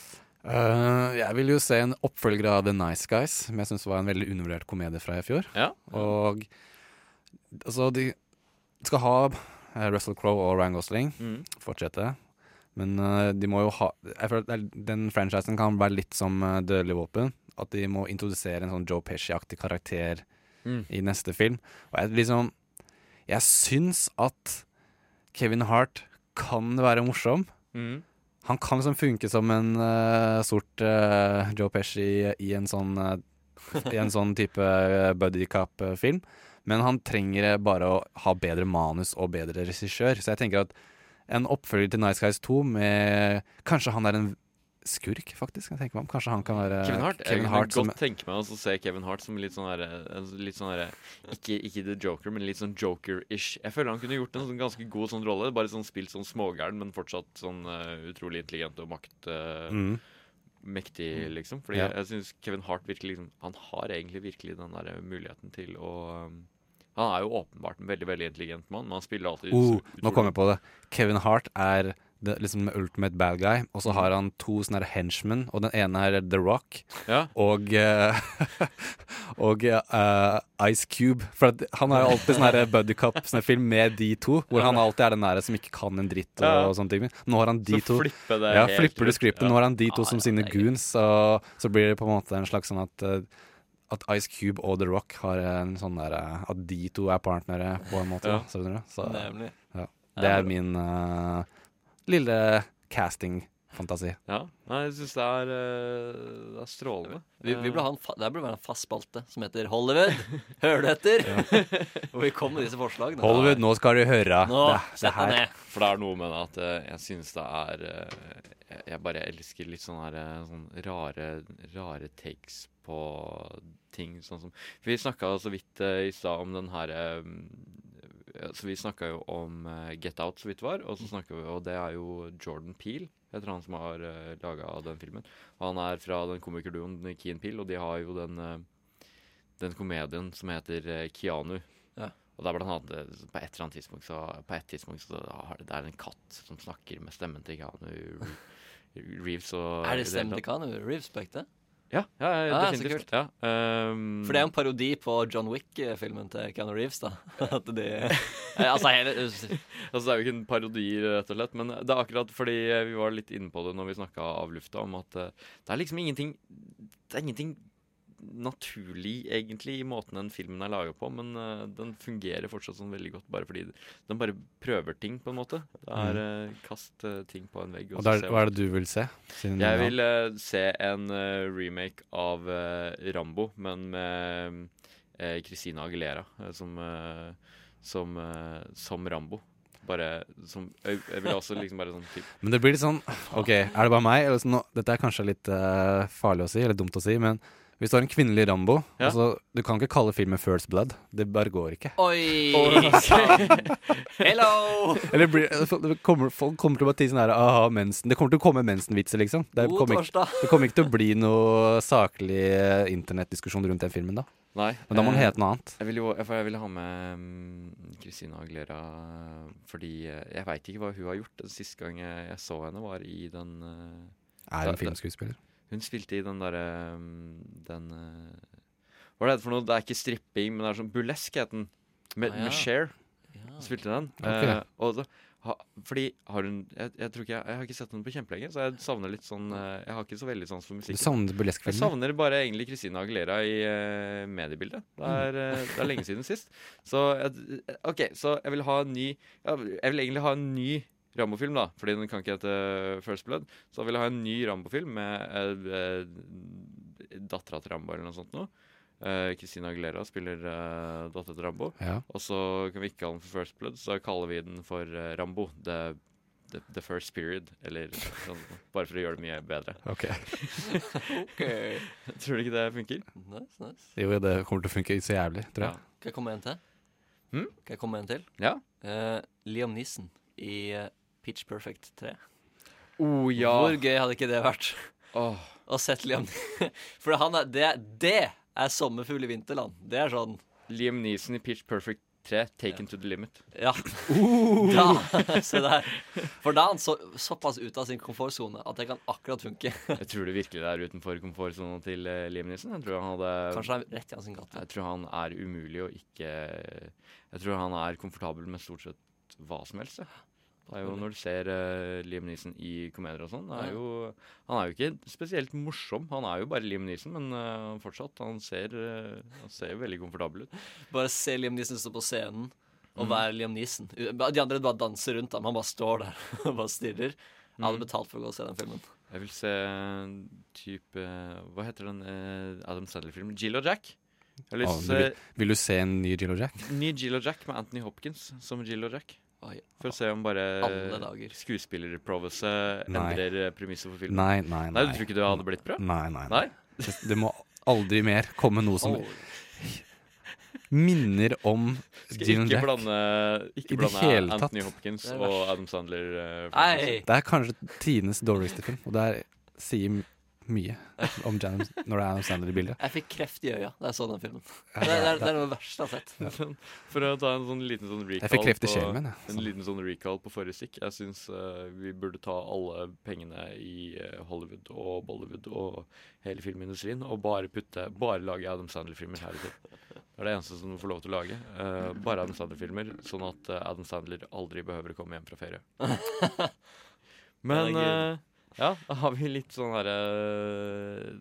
Uh, jeg vil jo se en oppfølger av The Nice Guys, som jeg syns var en veldig undervurdert komedie fra i fjor. Ja. Og altså, de skal ha eh, Russell Crowe og Ryan Gosling Mm. fortsette. Men uh, de må jo ha Jeg føler er- Den franchisen kan være litt som uh, Dødelig våpen. At de må introdusere en sånn Joe Pesci-aktig karakter Mm. i neste film. Og jeg liksom Jeg syns at Kevin Hart kan være morsom. Mm. Han kan liksom funke som en uh, sort uh, Joe Pesci i en sånn uh, I en sånn type buddy cop-film. Men han trenger bare å ha bedre manus og bedre regissør. Så jeg tenker at en oppfølger til Nice Guys 2 med Kanskje han er en skurk, faktisk. Jeg tenker meg om. Kanskje han kan være Kevin Hart. Kevin jeg kan godt tenke meg å se Kevin Hart som litt sånn herre Litt sånn herre ikke, ikke The Joker, men litt sånn Joker-ish. Jeg føler han kunne gjort en sånn ganske god sånn rolle. Bare sånn spilt sånn smågæren, men fortsatt sånn uh, utrolig intelligent og makt... Uh, Mm. Mektig, liksom. Fordi Ja. jeg, jeg syns Kevin Hart virkelig liksom Han har egentlig virkelig den der muligheten til å um, Han er jo åpenbart en veldig veldig intelligent mann, men han spiller alltid oh, Nå kom jeg på det. Kevin Hart er det, liksom ultimate bad guy, og så har han to sånne henchmen, og den ene er The Rock Ja. og uh, Og uh, Ice Cube. For at han har jo alltid sånn her buddy Cup film med de to, hvor han alltid er den nære som ikke kan en dritt og, Ja. sånne ting. Nå har han de Så to flipper det Ja, helt flipper du skriptet. scriptet. Ja. Nå har han de to ah, som ja, sine goons, og så blir det på en måte en slags sånn at uh, at Ice Cube og The Rock har en sånn der At de to er partnere, på en måte. Ja. Så. Så, Nemlig. ja. Det er min eh, lille casting-fantasi. Ja. Nei, jeg syns det eh, Det er strålende. Vi, vi burde ha en fa det burde være en fast spalte som heter Hollywood. Hører du etter? Hvor vi kommer med disse forslagene. Hollywood, nå skal du høre. Nå, det, det her. ned. For det er noe med det at eh, jeg syns det er eh, jeg- Jeg bare elsker litt sånne her, eh, sånn rare, rare takes på ting. Sånn som Vi snakka så vidt i stad om den her Så vi snakka jo om eh, Get Out så vidt var, og så vi, og det er jo Jordan Peel. Heter han som har uh, laga den filmen. Og han er fra den komikerduoen Keen Peel, og de har jo den eh, den komedien som heter Kianu. Keanu. Ja. Og det er blant annet eh, på et eller annet tidspunkt så, på et tidspunkt så har det, det er en katt som snakker med stemmen til Keanu Reeves. Og Er det stemmen til Keanu Reeves på ekte? Ja, ja, ja, Ah, så definitivt. kult. Ja, Um, For det er jo en parodi på John Wick-filmen til Keanu Reeves, da. At de Eh, Altså hele altså, det er jo ikke en parodi, rett og slett, men det er akkurat fordi eh, vi var litt inne på det når vi snakka av lufta, om at eh, det er liksom ingenting Det er ingenting naturlig, egentlig, i måten den filmen er laga på, men uh, den fungerer fortsatt sånn veldig godt, bare fordi den bare prøver ting, på en måte. Det er uh, kast uh, ting på en vegg. Og og da er- hva er det du vil se? Siden- Jeg vil se en remake av Rambo, men med Christina Aguilera som, som, som Rambo. Bare som Jeg, jeg vil også liksom bare sånn typ Men det blir litt sånn OK, er det bare meg? Eller sånn, dette er kanskje litt uh, farlig å si, eller dumt å si, men hvis du har en kvinnelig Rambo Ja. altså, Du kan ikke kalle filmen First Blood. Det bare går ikke. Oi! Hello! Eller blir, det kommer, folk kommer til å si sånn her aha, mensen. Det kommer til å komme mensenvitser, liksom. Det kommer, ikke, det kommer ikke til å bli noe saklig eh, internettdiskusjon rundt den filmen, da. Nei. Men da må den hete noe annet. Jeg vil jo for jeg vil ha med mm, Christina Aguilera eh, fordi eh, jeg veit ikke hva hun har gjort. Sist gang jeg, så henne, var i den eh, Er hun en filmskuespiller. Hun spilte i den derre Den eh, Hva er det for noe? Det er ikke stripping, men det er sånn burlesk, het den. Med, Ah, ja. med Cher. Ja. Spilte den. Okay. Uh, og så, ha, fordi har hun jeg, jeg tror ikke jeg, jeg har ikke sett henne på kjempelenge, så jeg savner litt sånn eh, Jeg har ikke så veldig sans for musikk. Du savner Jeg savner bare egentlig Christina Aguilera i uh, mediebildet. Det er, uh, det er lenge siden sist. Så jeg- OK, så jeg vil ha en ny Jeg vil egentlig ha en ny Rambo-film, da, fordi den kan ikke hete First Blood. Så da vil jeg ha en ny Rambo-film med eh, eh, dattera til Rambo eller noe sånt noe. Eh, Christina Aguilera spiller eh, dattera til Rambo. Ja. Og så kan vi ikke kalle den for First Blood, så kaller vi den for eh, Rambo. The, the, the First Period. Eller sånn, bare for å gjøre det mye bedre. Ok. okay. Tror du ikke det funker? Nice, nice. Jo, det kommer til å funke så jævlig, tror jeg. Kan jeg komme med en til? Hmm? Kan jeg komme med en til? Ja. Eh, Liam Neeson i eh, Pitch Perfect 3. Oh, ja. Hvor gøy hadde ikke det vært? Oh. Å sett Liam For han er, det, det er sommerfugl i vinterland. Det er sånn Liam Neeson i Pitch Perfect 3, Taken to the Limit. Ja. Da, se der. For da er han så, såpass ute av sin komfortsone at det kan akkurat funke. Jeg tror det virkelig det er utenfor komfortsonen til eh, Liam Neeson. Jeg tror han hadde Kanskje han er rett i hans gate. Jeg tror han er umulig å ikke Jeg tror han er komfortabel med stort sett hva som helst. Det er jo Når du ser uh, Liam Neeson i komedier og sånn, er jo, han er jo ikke spesielt morsom. Han er jo bare Liam Neeson, men uh, fortsatt, han ser, uh, han ser veldig komfortabel ut. Bare se Liam Neeson stå på scenen og være være Liam Neeson. De andre bare danser rundt ham. Han bare står der og bare stirrer. Jeg hadde Mhm. betalt for å gå og se den filmen. Jeg vil se type Hva heter den Adam Sandler-filmen? Jill og Jack. Å, du vil, vil du se en ny Jill og Jack? ny Jill og Jack med Anthony Hopkins som Jill og Jack. For å se om bare skuespillerproviset endrer eh, premisset for filmen. Nei, nei, nei. Nei, Du tror ikke det hadde blitt bra? Nei, nei. Nei? Det, det må aldri mer komme noe som oh. minner om Jim and Jack. blande, ikke blande tatt. Anthony Hopkins og. Adam Sandler. eh, Nei. Det er kanskje tidenes dårligste film, og det er, sier mye om Adam, når det er Adam Sandler i bildet. Jeg fikk kreft i øya da jeg så den filmen. Det, det, er, det er noe verste jeg har sett. Men For å ta en sånn liten sånn recall Jeg fikk kreft i min, jeg. En liten sånn recall på forrige stikk. Jeg syns vi burde ta alle pengene i eh, Hollywood og Bollywood og hele filmindustrien og bare putte Bare lage Adam Sandler-filmer heretter. Det er det eneste som får lov til å lage. Uh, bare Adam Sandler-filmer, sånn at Adam Sandler aldri behøver å komme hjem fra ferie. Men Herregud. Eh, ja, da har vi litt sånn herre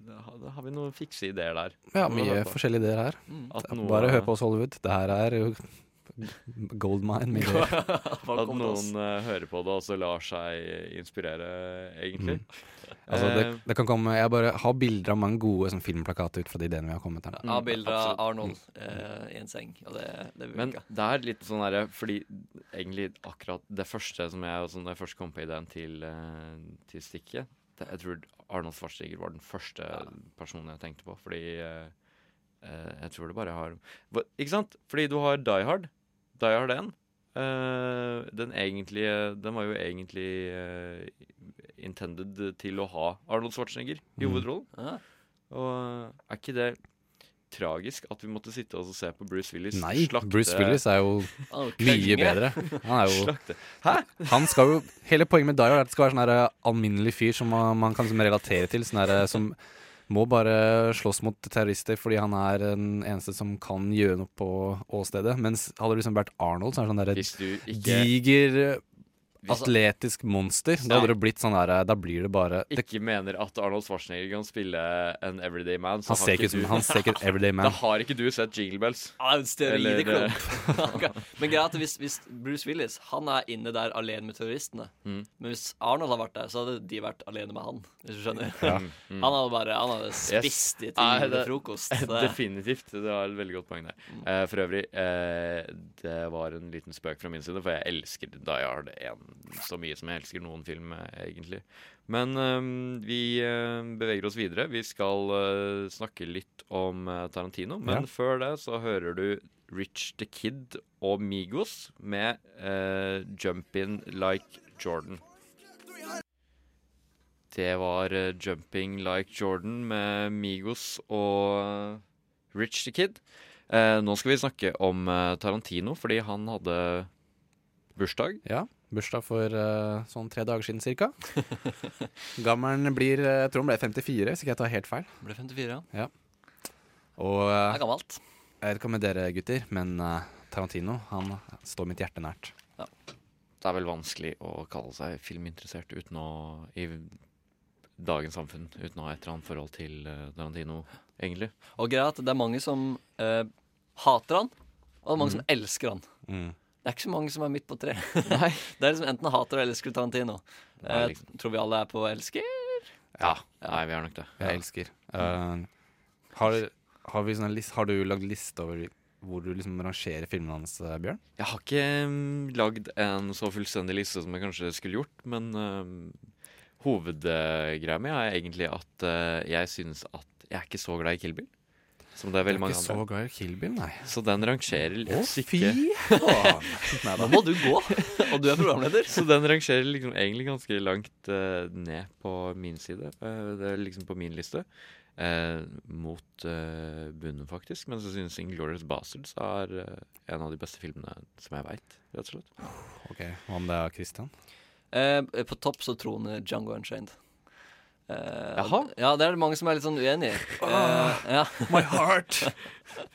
Da har vi noen fikse ideer der. Ja, mye forskjellige ideer her. Mm. Bare hør på oss, Hollywood. Det her er jo goldmine mine. At noen uh, hører på det og så lar seg inspirere, egentlig. Mm. Altså, det, Eh, det kan komme Jeg bare har bilder av mange gode sånn, filmplakater ut fra de ideene vi har kommet her. Mm. har bilder av. Arnold uh, i en seng, og det, det vil Men det er litt sånn derre Fordi egentlig akkurat det første som jeg sånn, Når jeg først kom på ideen til, uh, til stikket det, Jeg tror Arnold Schwarzenegger var den første personen jeg tenkte på. Fordi jeg tror det bare har Ikke sant? Fordi du har Die Hard. Die Hard 1. Uh, den egentlige Den var jo egentlig uh, intended til å ha Arnold Schwarzenegger i Mm. hovedrollen. Og er ikke det tragisk at vi måtte sitte og se på Bruce Willis Nei, slakte Bruce Willis er jo mye bedre. Han er jo Slakte. Hæ? Han skal jo Hele poenget med Die Hard er at det skal være sånn eh, alminnelig fyr som man, man kan liksom relatere til. Sånn som må bare slåss mot terrorister fordi han er den eneste som kan gjøre noe på åstedet. Mens hadde det liksom vært Arnold, så er det sånn derre diger, Altså- atletisk monster. Da hadde det blitt sånn her Da blir det bare det, ikke mener at Arnold Schwarzenegger kan spille en everyday man, så Han ser ikke som- han ser ikke ut everyday man. Da har ikke du sett Jingle Bells. Steroideklump. Eller, Han Men greia er at hvis, hvis Bruce Willis Han er inne der alene med terroristene. Mm. Men hvis Arnold hadde vært der, så hadde de vært alene med han. Hvis du skjønner. Ja. Mm. Han hadde bare Han hadde spist Yes. i Nei, til det- frokost. Definitivt. Det var et veldig godt poeng der. Mm. Uh, for øvrig, uh, det var en liten spøk fra min side, for jeg elsker Die Hard 1 så mye som jeg elsker noen film, eh, egentlig. Men eh, vi eh, beveger oss videre. Vi skal eh, snakke litt om Tarantino, men Ja. før det så hører du Rich the Kid og Migos med uh, Jump In Like Jordan. Det var uh, 'Jumping Like Jordan' med Migos og uh, Rich the Kid. Nå skal vi snakke om Tarantino, fordi han hadde bursdag. Ja. Bursdag for uh, sånn tre dager siden cirka. Gammelen blir eh, Jeg tror han ble 54, hvis ikke jeg tar helt feil. Ble 54, ja. Ja. Og uh, Det er gammelt. Jeg vet ikke om med dere gutter, men uh, Tarantino han står mitt hjerte nært. Det er vel vanskelig å kalle seg filminteressert uten å i dagens samfunn uten å ha et eller annet forhold til eh, Tarantino, egentlig. Og greia er at det er mange som eh, hater han, og det er mange Mm. som elsker han. Mm. Det er ikke så mange som er midt på tre. det er liksom enten hater eller elsker Tarantino. Er Eh, liksom- Tror vi alle er på elsker? Ja. Nei, vi har nok det. Jeg elsker. Uh, har, har, vi list, har du lagd liste over hvor du liksom rangerer filmene hans, eh, Bjørn? Jeg har ikke um, lagd en så fullstendig liste som jeg kanskje skulle gjort, men um, hovedgreia mi er egentlig at uh, jeg synes at jeg er ikke så glad i Kill Bill. Som det er veldig er mange ikke andre. så glad i Kill Bill, nei. Så den rangerer Å, fy faen. Nå må du gå, og du er programleder. Så den rangerer liksom egentlig ganske langt uh, ned på min side. Uh, det er liksom på min liste. Uh, mot bunnen, faktisk. Men så synes Inglorious Bastards er en av de beste filmene som jeg veit, rett og slett. Ok, Hva om det er Christian? Eh, på topp så troner Django Unchained. Eh, Jaha? Ja, det er det mange som er litt sånn uenig i. Eh, ja. My heart.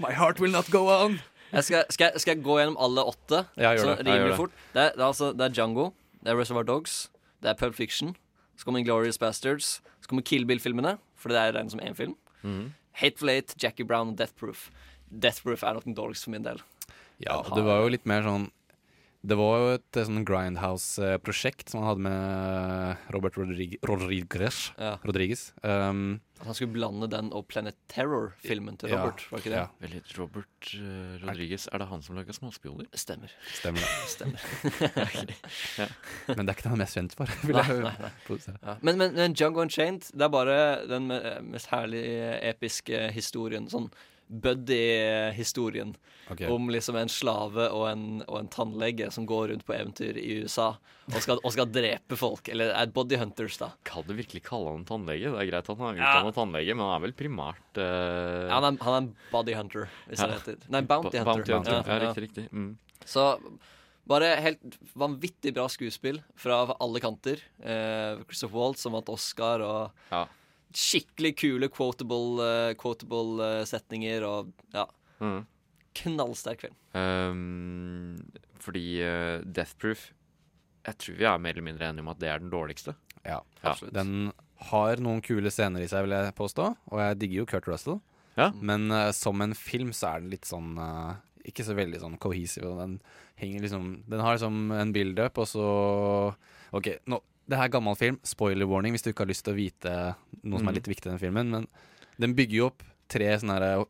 My heart will not go on. Jeg skal, skal, jeg, skal jeg gå gjennom alle åtte? Ja, gjør det. Ja, gjør rimelig det. fort. Det er, det, er altså, det er Django, Det er Reservoir Dogs. Det er Pulp Fiction. Så kommer Glorious Bastards. Så kommer Kill Bill-filmene, for det er regnet som én film. Mhm. Hateful Eight, Jackie Brown og Death Proof. Death Proof er nok den dårligste for min del. Ja, det var jo litt mer sånn Det var jo et eh, sånn Grindhouse-prosjekt som han hadde med Robert Rodrig Rodriguez. Ja. Rodriguez. Um, At han skulle blande den og Planet Terror-filmen til Ja, Robert, var ikke det? ja. Vel, Robert uh, Rodriguez, er det han som laga Småspioner? Stemmer. Stemmer ja. Stemmer. ja. Men det er ikke det han er mest kjent for. vil Nei, jeg nei, nei. Ja. Men, men, men Django Unchained, det er bare den mest herlige, episke historien. Sånn buddy-historien Okay. om liksom en slave og en, og en tannlege som går rundt på eventyr i USA og skal, og skal drepe folk. Eller er body hunters, da. Kan du virkelig kalle han en tannlege? Det er greit at han er Ja. utdannet tannlege, men han er vel primært uh... Ja, han, er, han er en body hunter, hvis Ja. heter. Nei, bounty hunter. bounty hunter. Ja, riktig, riktig. Mm. Så bare helt vanvittig bra skuespill fra alle kanter. Eh, Christopher Waltz som vant Oscar, og skikkelig kule quotable, eh, quotable eh, setninger, og ja. Mm. Knallsterk film. Um, fordi uh, Death Proof Jeg tror vi er mer eller mindre enige om at det er den dårligste. Ja, Ja. Den har noen kule scener i seg, vil jeg påstå. Og jeg digger jo Kurt Russell. Ja. Men uh, som en film så er den litt sånn uh, Ikke så veldig sånn cohesive. Den henger liksom Den har liksom en build-up, og så OK, nå det her er gammel film. Spoiler warning hvis du ikke har lyst til å vite noe som Mm. er litt viktig i den filmen. Men den bygger jo opp tre sånne her,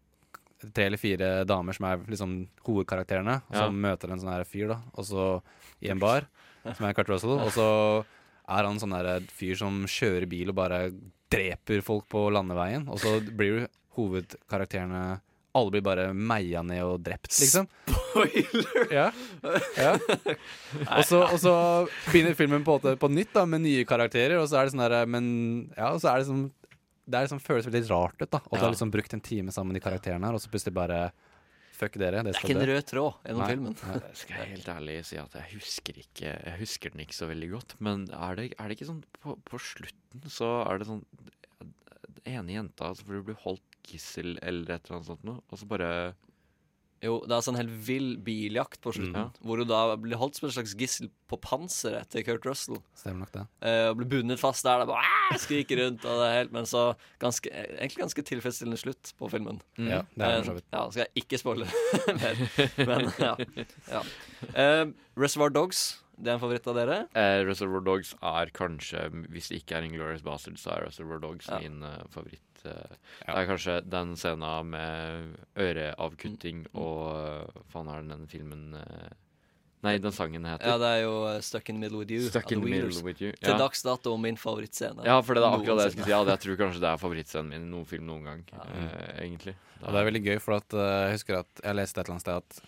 Tre eller fire damer som er liksom hovedkarakterene. Og så Ja. møter en sånn her fyr, da. Og så i en bar, som er Kurt Russell. Og så er han sånn der fyr som kjører bil og bare dreper folk på landeveien. Og så blir jo hovedkarakterene Alle blir bare meia ned og drept, liksom. Spoiler! Ja. ja. Og, så, og så begynner filmen på, på nytt da med nye karakterer, og så er det sånn der Men ja, og så er det sånn Det er liksom føles veldig rart ut, da. Og du har liksom brukt en time sammen med de karakterene her, og så plutselig bare Fuck dere. Det er ikke en rød tråd gjennom Nei, filmen. nei. Jeg skal helt ærlig si at jeg husker ikke Jeg husker den ikke så veldig godt. Men er det, er det ikke sånn på, på slutten så er det sånn Den ene jenta altså, for du blir holdt gissel eller et eller annet sånt noe, og så bare Jo, det er sånn helt vill biljakt på slutten, Mm. hvor du da blir holdt som en slags gissel på panseret til Kurt Russell. Stemmer nok det. Eh, og blir bundet fast der. Det er bare skriker rundt, og det er helt, men så ganske, egentlig ganske tilfredsstillende slutt på filmen. Mm. Ja, det er det Eh, for så vidt. Ja, skal jeg ikke spoile mer, men ja. ja. Eh, Reservoir Dogs, det er en favoritt av dere? eh, Reservoir Dogs er kanskje Hvis det ikke er Inglorious Bastard, så er Reservoir Dogs Ja. min eh, favoritt. Eh. Det er kanskje den scenen med øreavkutting Mm. og uh, faen er den filmen uh, Nei, den sangen heter. Ja, det er jo Stuck in the Middle with You. Stuck in The Middle with You, Til ja. dags dato min favorittscene. Ja, for det er akkurat det jeg skulle si. Ja, jeg tror kanskje det er favorittscenen min i noen film noen gang. eh, egentlig. Og det er veldig gøy, for at, jeg husker at jeg leste et eller annet sted at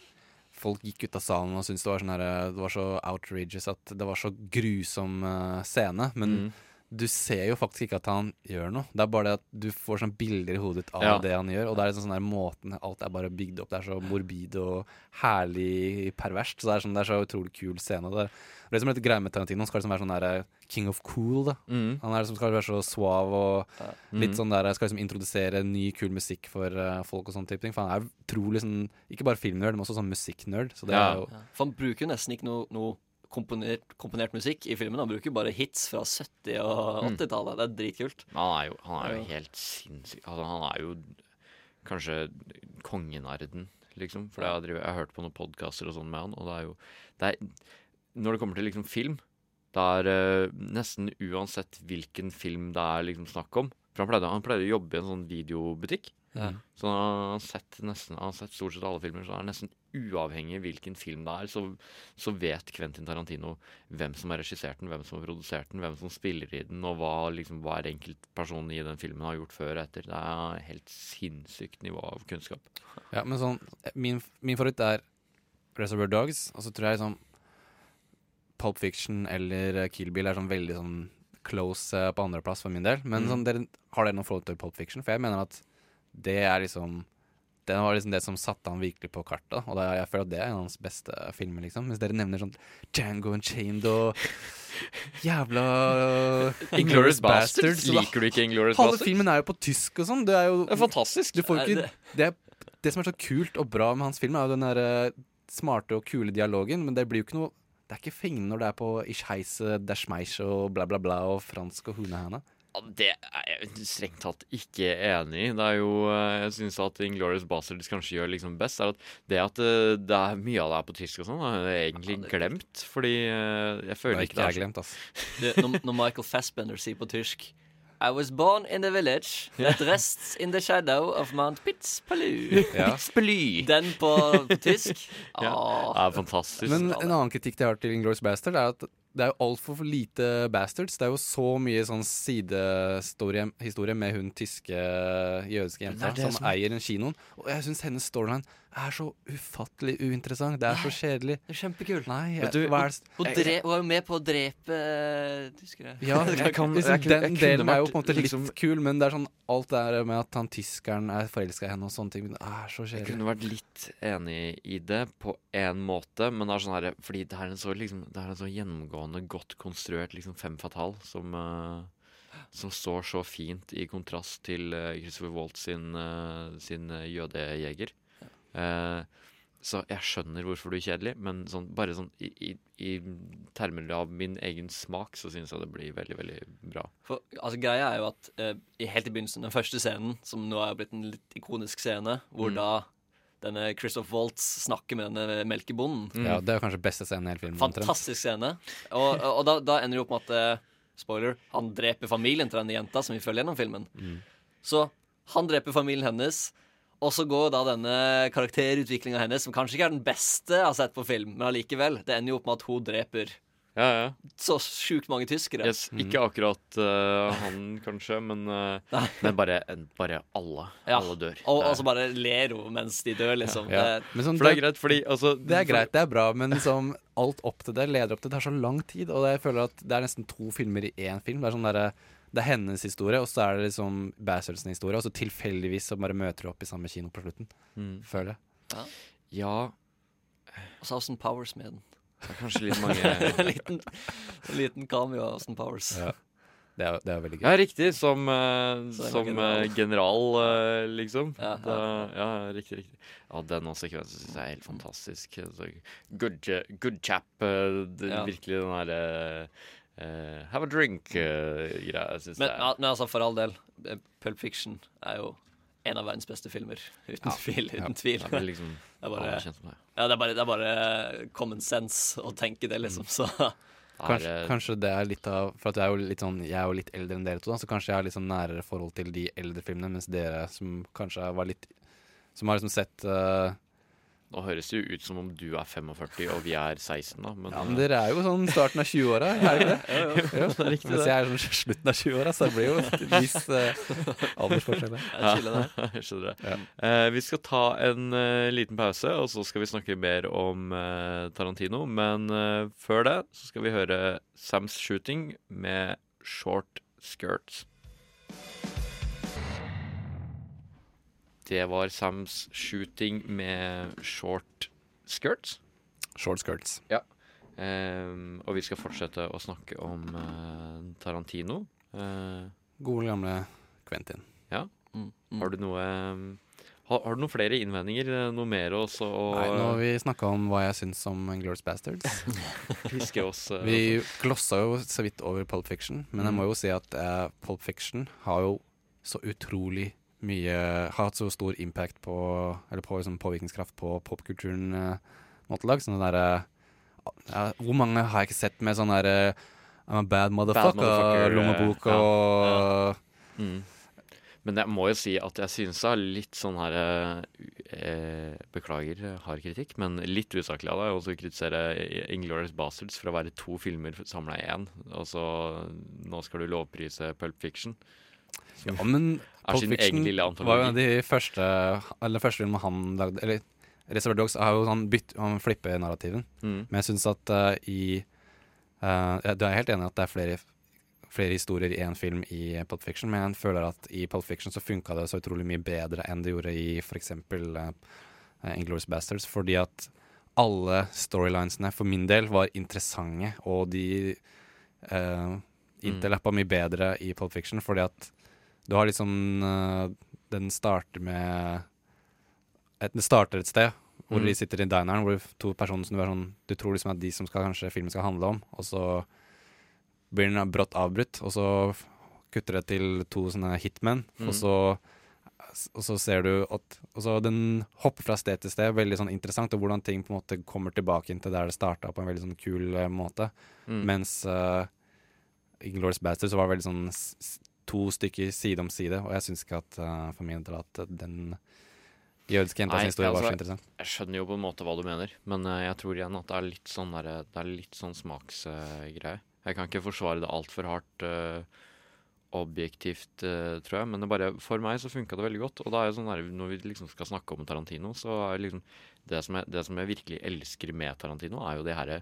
folk gikk ut av salen og syntes det var sånn her, det var så outrageous at det var så grusom scene. Men Mm. Du ser jo faktisk ikke at han gjør noe. Det er bare det at du får sånn bilder i hodet ditt av Ja. det han gjør. Og det er liksom sånn der måten Alt er bare bygd opp. Det er så morbid og herlig perverst. Så det er, sånn, det er så utrolig kul scene. Det, er det som er litt greia med Tarantino, han skal liksom være sånn der king of cool. da Mm. Han er liksom skal være så suave og litt Mm. sånn der skal liksom introdusere ny, kul musikk for uh, folk og sånn type ting. For han er utrolig sånn Ikke bare filmnerd, men også sånn musikknerd. Så det Ja. er jo Ja. For han bruker jo nesten ikke noe, noe komponert, komponert musikk i filmen. Han bruker bare hits fra 70- og Mm. 80-tallet. Det er dritkult. Han er jo, han er jo helt sinnssyk. Altså, han er jo kanskje kongenarden, liksom. For jeg har, drivet, jeg har hørt på noen podkaster og sånn med han, og det er jo det er, Når det kommer til liksom film, det er uh, nesten uansett hvilken film det er liksom snakk om For han pleide, han pleide å jobbe i en sånn videobutikk. Ja. Så han har sett nesten Han har sett stort sett alle filmer, så det er nesten uavhengig hvilken film det er, så, så vet Quentin Tarantino hvem som har regissert den, hvem som har produsert den, hvem som spiller i den, og hva liksom hver enkelt person i den filmen har gjort før og etter. Det er helt sinnssykt nivå av kunnskap. Ja, men sånn Min, min favoritt er Reservoir Dogs, og så tror jeg sånn Pulp Fiction eller Kill Bill er sånn veldig sånn close eh, på andreplass for min del. Men Mm. sånn, dere, har dere noe forhold til Pulp Fiction? For jeg mener at det er liksom Det var liksom det som satte han virkelig på kartet. Og det, er- jeg føler at det er en av hans beste filmer, liksom. Hvis dere nevner sånn Django Unchained og jævla Inglorious Bastards. Liker du ikke Inglourious Halve Basterds? filmen er jo på tysk og sånn. Det er jo Det er fantastisk. Du får Er ikke det, det som er så kult og bra med hans film, er jo den der eh, smarte og kule dialogen, men det blir jo ikke noe Det er ikke fengende når det er på Ich heise dash meisch og bla, bla, bla og fransk og hunehane. Ja, det er jeg strengt tatt ikke enig i. Det er jo eh, Jeg syns at Inglorious Basterds kanskje gjør liksom best, er at det at eh, det er mye av det er på tysk og sånn, har jeg egentlig glemt. Fordi eh, jeg føler Det ikke det er glemt, ass. Det, når, når Michael Fassbender sier på tysk I was born in the village that rests in the shadow of Mount Pitzpalu. Ja. Den på, på tysk. Ja. Det er fantastisk. Men en annen kritikk jeg har til Inglourious Bastard, er at det er jo altfor lite bastards. Det er jo så mye sånn sidehistorie historie med hun tyske jødiske jenta som, som- eier en kinoen. Og jeg syns hennes storyline er så ufattelig uinteressant. Det er så kjedelig. Det er kjempekul. Nei, jeg, du, hva er det Hun, dre, hun var jo med på å drepe eh, tyskere. Ja, Jeg kan- jeg jeg den delen er jo på en måte litt liksom- kul, men det er sånn alt det der med at han tyskeren er forelska i henne og sånne ting, det er så kjedelig. Jeg kunne vært litt enig i det på én måte, men det er sånn her Fordi det er en så, liksom, det er en så gjennomgående godt konstruert liksom fem fatal som uh, som står så fint i kontrast til uh, Christopher Waltz sin, uh, sin jødejeger. Eh, så jeg skjønner hvorfor du er kjedelig, men sånn, bare sånn i, i, i termer av min egen smak, så syns jeg det blir veldig, veldig bra. For altså, Greia er jo at eh, i helt i begynnelsen, den første scenen, som nå er blitt en litt ikonisk scene, hvor Mm. da denne Christoph Waltz snakker med denne melkebonden. Ja, det er kanskje beste scenen i hele filmen. Fantastisk scene. Og, og da, da ender det opp med at eh, Spoiler, han dreper familien til denne jenta som vi følger gjennom filmen. Mm. Så han dreper familien hennes. Og så går da denne karakterutviklinga hennes, som kanskje ikke er den beste jeg har sett på film, men allikevel. Det ender jo opp med at hun dreper Ja, ja. så sjukt mange tyskere. Yes, ikke akkurat uh, han, kanskje, men, uh, men bare, bare alle. Ja. Alle dør. Og, og er- så bare ler hun mens de dør, liksom. Ja. Det, Men sånn, For det er greit, fordi altså, Det er greit, det er bra, men liksom alt opp til det leder opp til det tar så lang tid. Og jeg føler at det er nesten to filmer i én film. Det er sånn derre det er hennes historie, og så er det liksom Basselsen historie, og så tilfeldigvis så bare møter du opp i samme kino på slutten. Mm. Føler jeg. ja. Ja, Og så Austin Powers med den. det er kanskje litt mange en, liten, liten cameo av Austin Powers. Ja. Det er, det er veldig gøy. Ja, riktig. Som, eh, det var som general. eh, general, uh, liksom. Ja, Da, ja, riktig, riktig. Ja, den sekvensen syns jeg er helt fantastisk. Good, good chap. Uh, det, Ja. Virkelig den derre eh, have a drink-greia. jeg synes Men, ja, men altså, for all del, eh, Pulp Fiction er jo en av verdens beste filmer. Uten tvil. Uten tvil. Det er liksom Det er bare, ja, det er bare, det er bare common sense å tenke det, liksom. Så Kanskje, eh, kanskje det er litt av For at jeg er jo litt sånn Jeg er jo litt eldre enn dere to, da, så kanskje jeg har litt sånn nærere forhold til de eldre filmene, mens dere som kanskje var litt Som har liksom sett eh, Nå høres det jo ut som om du er 45 og vi er 16, da. Men, Ja, men dere er jo sånn starten av 20-åra, er dere ikke det? Jo, Det er riktig, Mens jeg er sånn slutten av 20-åra, så det blir jo en viss uh, aldersforskjell Ja, jeg skjønner det. Ja. Uh, vi skal ta en uh, liten pause, og så skal vi snakke mer om Tarantino. Men før det så skal vi høre Sam's Shooting med Short Skirts. Det var Sams Shooting med Short Skirts. Short skirts. Ja. Um, og vi skal fortsette å snakke om uh, Tarantino. Uh, Gode, gamle Quentin. ja. Mm, mm. Har du noe um, har, har du noen flere innvendinger? eh, Noe mer også Og, Nei, nå har vi snakka om hva jeg syns om Glorious Bastards. piske oss? Uh, Vi glossa jo så vidt over Pulp Fiction, men jeg må jo si at Pulp Fiction har jo så utrolig mye Har hatt så stor impact på Eller på liksom, påvirkningskraft på popkulturen eh, nå til dags. Sånn derre ja, Hvor mange har jeg ikke sett med sånn derre I'm a bad motherfucker, motherfucker, lommebok ja. og Mm. Men jeg må jo si at jeg synes det er litt sånn her eh, Beklager eh, hard kritikk, men litt usaklig av deg å kritisere Inglorious Bastards for å være to filmer samla i én. Altså, nå skal du lovprise Pulp Fiction. Ja, men Pulp Fiction var jo en av de første Eller første filmen han lagde Eller Reservoir Dogs har jo sånn bytt Han flipper narrativen. Mm. Men jeg syns at uh, i uh, ja, Du er helt enig at det er flere, flere historier i én film i Pulp Fiction, men jeg føler at i Pulp Fiction så funka det så utrolig mye bedre enn det gjorde i f.eks. Uh, Inglorious Bastards, fordi at alle storylinesene for min del var interessante, og de uh, interlappa mye bedre i Pulp Fiction, fordi at du har liksom uh, Den starter med et, Det starter et sted Hvor Mm. de sitter i dineren, hvor to personer som du er sånn Du tror liksom at de som skal, kanskje filmen skal handle om, og så blir den brått avbrutt, og så kutter det til to sånne hitmen, Mm. og så og så ser du at og så Den hopper fra sted til sted, veldig sånn interessant, og hvordan ting på en måte kommer tilbake inn til der det starta, på en veldig sånn kul eh, måte. Mm. Mens uh, Inglourious Bastard så var det veldig sånn to stykker side om side, og jeg syns ikke at uh, for min del at den jødiske jenta sin historie var altså, så interessant. Jeg skjønner jo på en måte hva du mener, men uh, jeg tror igjen at det er litt sånn, det er litt sånn smaksgreie. jeg kan ikke forsvare det altfor hardt eh, objektivt, eh, tror jeg, men det bare, for meg så funka det veldig godt. Og da er det sånn der, når vi liksom skal snakke om Tarantino, så er liksom det som jeg, det som jeg virkelig elsker med Tarantino, er jo de her,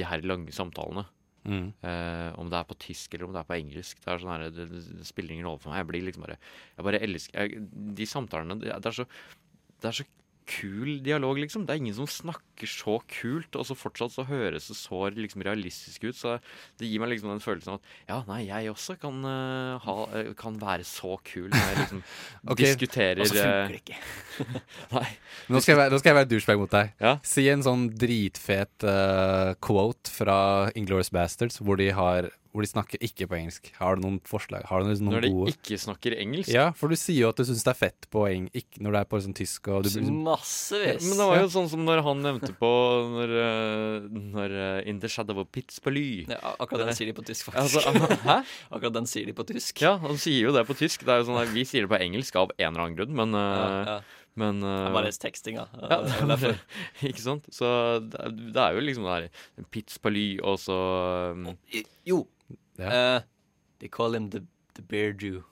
de her lange samtalene. Eh, om det er på tysk eller om det er på engelsk. Det, er sånn her, det, det spiller ingen rolle for meg. Jeg blir liksom bare Jeg bare elsker jeg, De samtalene det er så Det er så kul dialog, liksom. Det er ingen som snakker så kult, og så fortsatt så høres det så liksom realistisk ut. Så det gir meg liksom den følelsen av at ja, nei, jeg også kan, uh, ha, eh, kan være så kul når jeg liksom okay. diskuterer Og så funker det eh, ikke. Nei. Nå skal, jeg nå skal jeg være douchebag mot deg. Ja. Si en sånn dritfet uh, quote fra Inglorious Bastards hvor de, har, hvor de snakker ikke på engelsk. Har du noen forslag? Har du noen Når de gode ikke snakker engelsk. Ja, for du sier jo at du syns det er fett på eng ikke, når det er på sånn tysk og du, liksom- Massevis. Men det var jo sånn som når han nevnte på Når, eh, når eh, In the Shadow of Pitzbely Ja, akkurat den sier de på tysk, faktisk. Altså, hæ? Akkurat den sier de på tysk. Ja, han sier jo det på tysk. Det er jo sånn at Vi sier det på engelsk av en eller annen grunn, men eh, Ja, ja. Men Det eh, er bare tekstinga. Ja, derfor. ikke sant? Så det det er jo liksom det her Pitzbely og så um, Jo. Ja. Eh, they call him the, the bear Jew.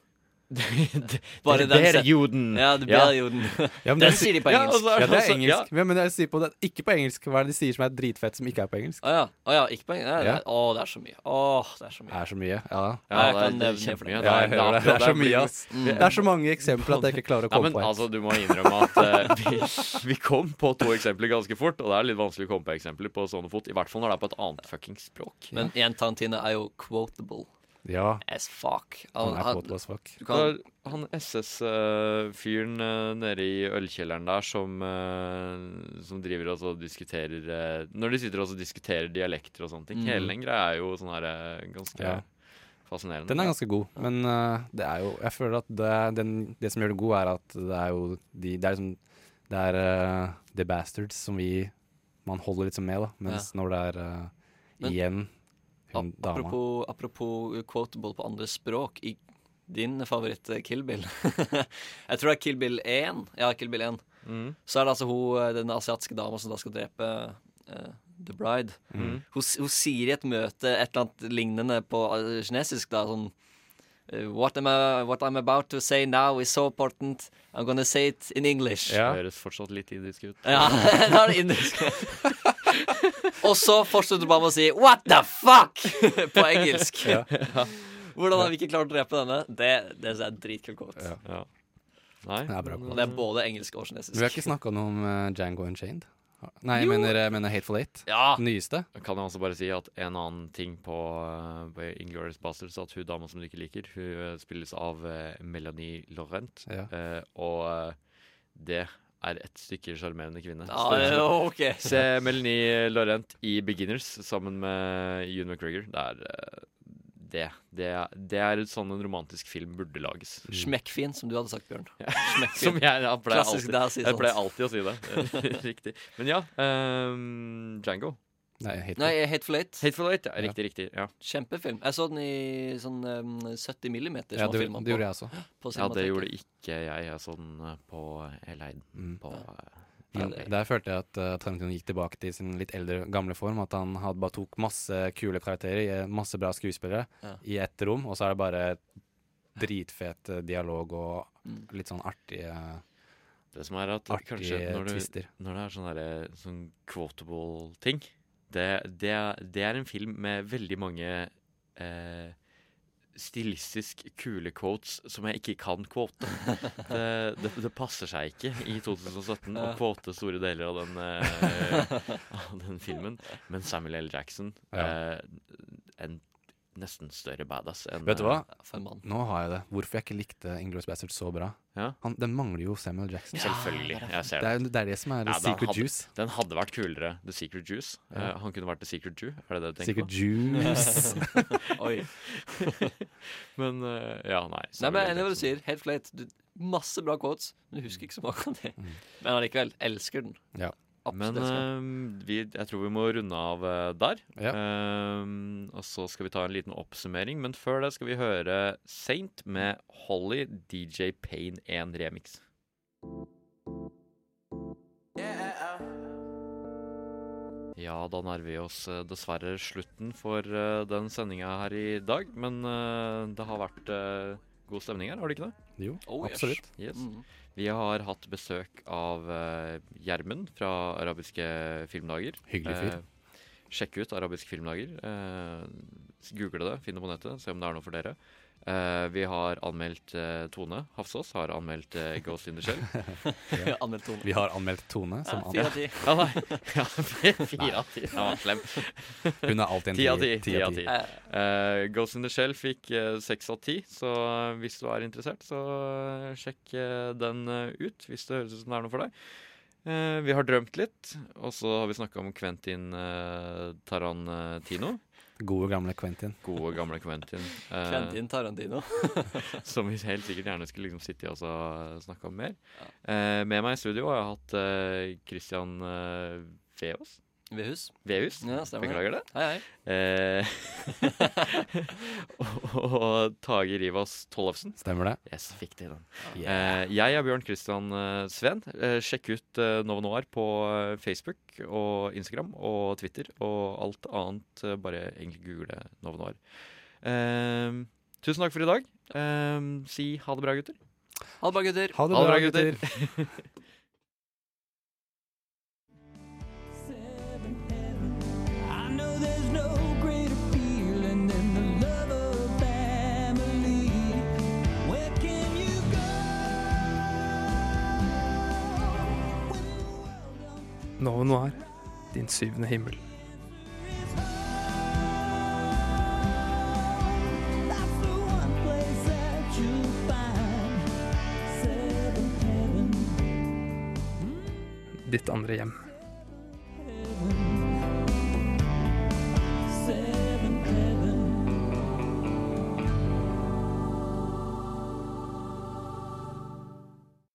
Bare den Bear-Juden. Ja, det Ja. bear-juden. Ja, den det- sier de på engelsk. og så er Ja, det er altså- engelsk. Ja. men jeg sier på det, ikke på engelsk. Hva er det de sier som er dritfett, som ikke er på engelsk? Å ja. Å ja, ikke på engelsk. Ja, det Ja. Å, det er så mye. Åh, det er så Det mye. er så mye. Ja, Ja, jeg det kan det nevne kjempemye. flere. ja jeg hører det. Det er så mye, ass. Mm. Det er så mange eksempler at jeg ikke klarer å Ja, komme men på et. altså, du må innrømme at uh, vi, vi kom på to eksempler ganske fort, og det er litt vanskelig å komme på eksempler på sånne fot. I hvert fall når det er på et annet fucking språk. Men en tantine er jo quotable Ja, as fuck. han er kåt as fuck. du kan, han SS-fyren eh, nede i ølkjelleren der som, eh, som driver og så diskuterer eh, Når de sitter og diskuterer dialekter og sånne ting. Mm. Hele den greia er jo sånn her ganske Ja. fascinerende. Den er ganske god, men uh, det er jo Jeg føler at det, den, det som gjør det god, er at det er jo de Det er liksom Det er uh, The Bastards som vi Man holder liksom med, da. Mens når det er Men- igjen hun dama apropos, apropos quotable på andre språk. I din favoritt eh, Kill Bill Jeg tror det er Kill Bill 1. Ja, Kill Bill 1. Mm. Så er det altså hun, eh, den asiatiske dama som da skal drepe uh, The Bride. Mm. Hun, hun sier i et møte et eller annet lignende på eh, kinesisk, da, sånn eh, what, am I, what I'm about to say now is so important. I'm gonna say it in English. Ja. Det høres fortsatt litt indisk ut. Ja, da er det indisk. Og så fortsetter du bare med å si 'what the fuck' på engelsk. Hvordan har vi ikke klart å drepe denne? Det, det er dritkul quote. Ja. Ja. Nei. Det er bra. Og det er både engelsk og kinesisk. Vi har ikke snakka noe om eh, Django Unchained. Nei, jeg mener, jeg mener Hateful Eight. Ja. Den nyeste. Kan jeg også bare si at en annen ting på, uh, på Inglourious Basterds At hun dama som du ikke liker, hun eh, spilles av eh, Melanie Laurent. Ja. Uh, og eh, det er et stykke sjarmerende kvinne. Ja, Så- ja, ok. Se Melanie Laurent i Beginners sammen med Ewan McGregor. Det er eh, det. Det er, det er sånn en romantisk film burde lages. Smekkfin, som du hadde sagt, Bjørn. Ja. Som jeg, jeg pleier alltid, si jeg pleier alltid å si det. Riktig. Men ja, um, Django. Nei, Hateful. Nei, Hateful Eight. Hateful Eight, ja. Riktig, riktig. Ja, Kjempefilm. Jeg så den i sånn um, 70 millimeter. Ja, det, det, det gjorde jeg også. på ja det gjorde ikke jeg. Jeg så den eh, på L1. Mm. På, ja. Men der følte jeg at uh, Tarantino gikk tilbake til sin litt eldre, gamle form. At han hadde bare tok masse kule karakterer, eh, masse bra skuespillere, Ja. i ett rom, og så er det bare dritfet eh, dialog og Mm. litt sånn artige det som er at Artige kanskje når, du, når det er sånn derre sånn quotable ting det, det, det er en film med veldig mange eh, stilistisk kule quotes som jeg ikke kan quote. Det, det, det passer seg ikke i 2017 å quote store deler av den, eh, av den filmen. Men Samuel L. Jackson Ja. eh, En nesten større badass enn Vet du hva? eh. Nå har jeg det. Hvorfor jeg ikke likte Inglorious Bastard så bra. Ja. Han, den mangler jo Samuel Jackson. Selvfølgelig. Jeg ser Det det. er, det er det som er Ja, secret hadde, juice. Den hadde vært kulere. The Secret Juice. Ja. Uh, han kunne vært The Secret Jew. Er det det du tenker Secret på? Juice. Oi. men uh, ja, nei. Nei, men enig i hva du sier. Helt flat. Masse bra quotes, men du husker ikke så mange av dem. Men allikevel elsker den. Ja. Men Absolutt Men eh, vi, jeg tror vi må runde av uh, der. Ja. Eh, og så skal vi ta en liten oppsummering. Men før det skal vi høre Saint med Holly DJ Payne 1 remix. Ja, da nærmer vi oss eh, dessverre slutten for eh, den sendinga her i dag. Men det har vært god stemning her, har det ikke det? Jo, Oh, yes. absolutt. Yes. Mhm. Vi har hatt besøk av uh, Gjermund fra Arabiske filmdager. Hyggelig fyr. Eh, sjekk ut Arabiske filmdager. Eh, Google det, finn det på nettet, se om det er noe for dere. Eh, vi har anmeldt uh, Tone Hafsås har anmeldt uh, Ghost in the Shell. Ja. Anmeldt Tone. Vi har anmeldt Tone som Ja, fire av ti. Ja, fire av ti. Han var slem. Hun er alltid en Ti av ti. tier. Ti Ti av av ti. ti. Eh, Ghost in the Shell fikk seks av ti, så hvis du er interessert, så sjekk den ut. Hvis det høres ut som det er noe for deg. Eh, vi har drømt litt, og så har vi snakka om Quentin Tarantino. Gode, gamle Quentin. Gode, gamle Quentin. eh, Quentin Tarantino. som vi helt sikkert gjerne skulle liksom sitte og snakke om mer. Eh, med meg i studio har jeg hatt eh, Christian eh, Veås. Vehus. Vehus. Ja, stemmer det. Beklager det. Hei, hei. Eh, og, og Tage Rivas Tollefsen. Stemmer det? Yes, fikk det den. Yeah. Eh, jeg er Bjørn Christian eh, Sveen. Eh, sjekk ut eh, Nova Noir på Facebook og Instagram og Twitter og alt annet. bare egentlig google Nova Noir. Eh, tusen takk for i dag. Eh, si ha det bra, gutter. Ha det bra, gutter. Ha det bra, gutter. Nova Noir, din syvende himmel. That's the one place that you'll find seventh heaven. Ditt andre hjem.